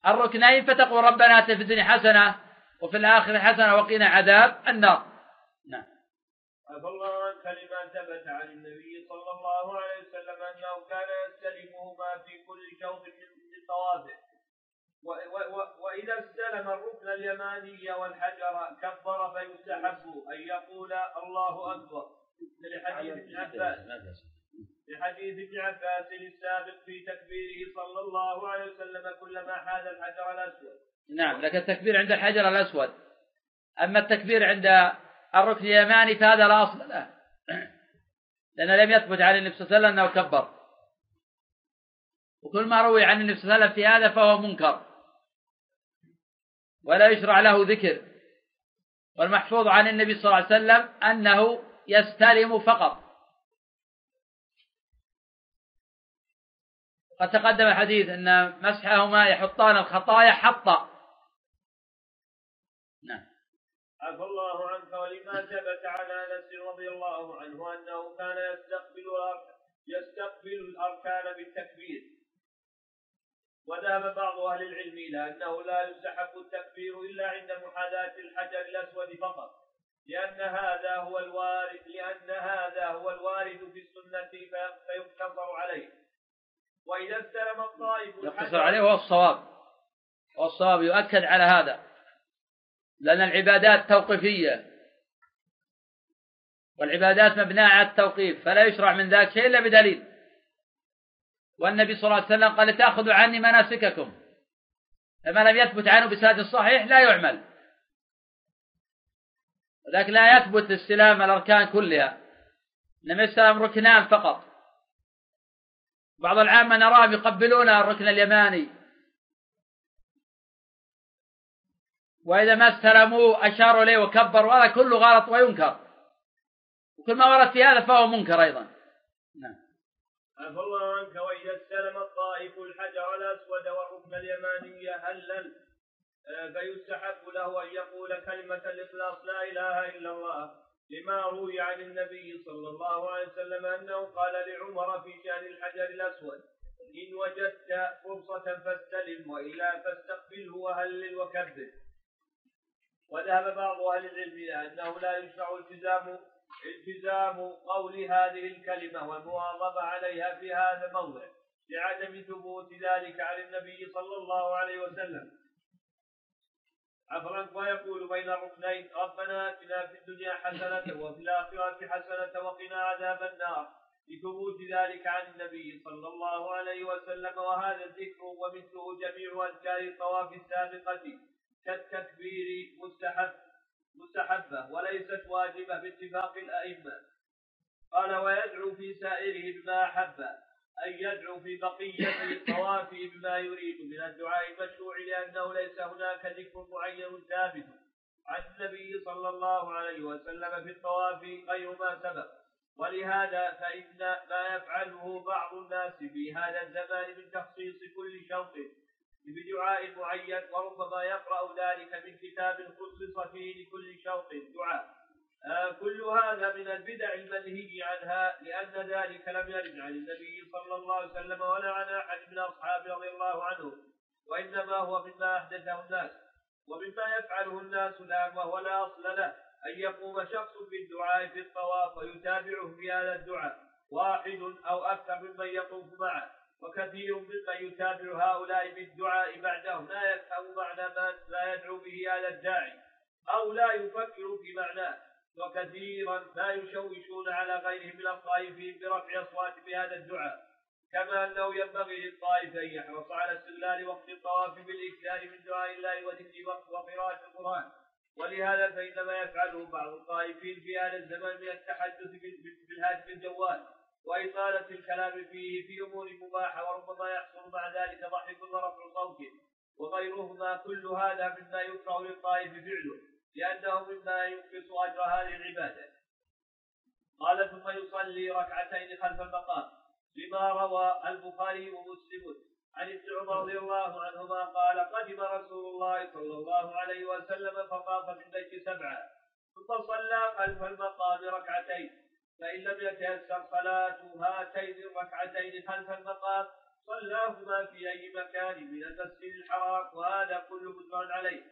A: الركنين فتقول ربنا آتنا في الدنيا حسنة وفي الآخرة حسنة وقنا عذاب النار. نعم.
B: عفى الله عنك لما ثبت عن النبي صلى الله عليه وسلم أنه كان يستلمهما في كل شوط من طوافه وإذا استلم الركن اليماني والحجر كبر فيستحب أن يقول الله أكبر. لحديث ابن عباس لحديث ابن عباس السابق في تكبيره صلى الله عليه وسلم كلما حاز الحجر الأسود.
A: نعم لكن التكبير عند الحجر الأسود. أما التكبير عند الركن اليماني فهذا لا أصل له. لأنه لم يثبت عن النبي صلى الله عليه وسلم أنه كبر. وكل ما روي عن النبي صلى الله عليه وسلم في هذا فهو منكر. ولا يشرع له ذكر. والمحفوظ عن النبي صلى الله عليه وسلم أنه يستلم فقط. قد تقدم الحديث أن مسحهما يحطان الخطايا حطا.
B: نعم. عفى الله عنك ولما ثبت عن أنس رضي الله عنه أنه كان يستقبل يستقبل الأركان بالتكبير. وذهب بعض أهل العلم إلى أنه لا يستحب التكبير إلا عند محاذاة الحجر الأسود فقط لأن هذا هو الوارد لأن هذا هو الوارد في السنة فيقتصر عليه. وإذا استلم الطائف
A: يقتصر عليه هو الصواب. والصواب يؤكد على هذا. لأن العبادات توقيفية. والعبادات مبناة على التوقيف. فلا يشرع من ذلك شيء إلا بدليل. والنبي صلى الله عليه وسلم قال تأخذوا عني مناسككم. فما لم يثبت عنه بسند صحيح لا يعمل. ولكن لا يثبت استلام الأركان كلها. إنما يستلم ركنان فقط. بعض العامة نراهم يقبلون الركن اليماني. وإذا ما استلموه أشاروا إليه وكبروا هذا كله غلط وينكر. وكل ما ورد في هذا فهو منكر أيضا.
B: نعم. عفى الله عنك وإذا استلم الطائف الحجر الأسود والركن اليماني هلل آه، فيستحب له أن يقول كلمة الإخلاص لا إله إلا الله. لما روي عن النبي صلى الله عليه وسلم أنه قال لعمر في شأن الحجر الأسود إن وجدت فرصة فاستلم وإلا فاستقبله وهلل وكبر. وذهب بعض أهل العلم إلى أنه لا يشرع التزام التزام قول هذه الكلمة والمواظبة عليها في هذا الموضع لعدم ثبوت ذلك عن النبي صلى الله عليه وسلم. عفوا ويقول بين الركنين ربنا آتنا في الدنيا حسنة وفي الآخرة حسنة وقنا عذاب النار. لثبوت ذلك عن النبي صلى الله عليه وسلم وهذا الذكر ومثله جميع أذكار الطواف السابقة كالتكبير مستحب مستحبة وليست واجبة باتفاق الأئمة. قال ويدعو في سائره بما أحب. أن يدعو في بقية الطواف بما يريد من الدعاء المشروع لأنه ليس هناك ذكر معين ثابت عن النبي صلى الله عليه وسلم في الطواف غير ما سبق. ولهذا فإن ما يفعله بعض الناس في هذا الزمان من تخصيص كل شوط بدعاء معين وربما يقرأ ذلك من كتاب خصص فيه لكل شوق دعاء. كل هذا من البدع المنهي عنها لأن ذلك لم يرد عن النبي صلى الله عليه وسلم ولا عن أحد من أصحابه رضي الله عنه وإنما هو مما أحدثه الناس. ومما يفعله الناس الآن وهو لا أصل له أن يقوم شخص بالدعاء في الطواف ويتابعه في هذا الدعاء واحد أو أكثر ممن يطوف معه وكثير ممن يتابع هؤلاء بالدعاء بعدهم لا يفهم معنى ما يدعو به هذا الداعي أو لا يفكر في معناه. وكثيرا ما يشوشون على غيرهم من الطائفين برفع أصوات بهذا الدعاء كما أنه ينبغي للطائف أن يحرص على استغلال وقت الطواف بالإكثار من دعاء الله وذكر وقراءة القرآن. ولهذا فإنما يفعله بعض الطائفين في هذا الزمان من التحدث بالهاتف الجوال وإطالة الكلام فيه في أمور مباحة وربما يحصل مع ذلك ضحك ورفع صوت وغيرهما كل هذا مما يكره للطائف فعله. لأنه مما ينقص أجر هذه العبادة. قال ثم يصلي ركعتين خلف المقام لما روى البخاري ومسلم عن ابن عمر رضي الله عنهما قال قدم رسول الله صلى الله عليه وسلم فطاف البيت سبعا ثم صلى خلف المقام ركعتين فإن لم يتيسر صلاة هاتين الركعتين خلف المقام صلاهما في أي مكان من المسجد الحرام وهذا كله مجمع عليه.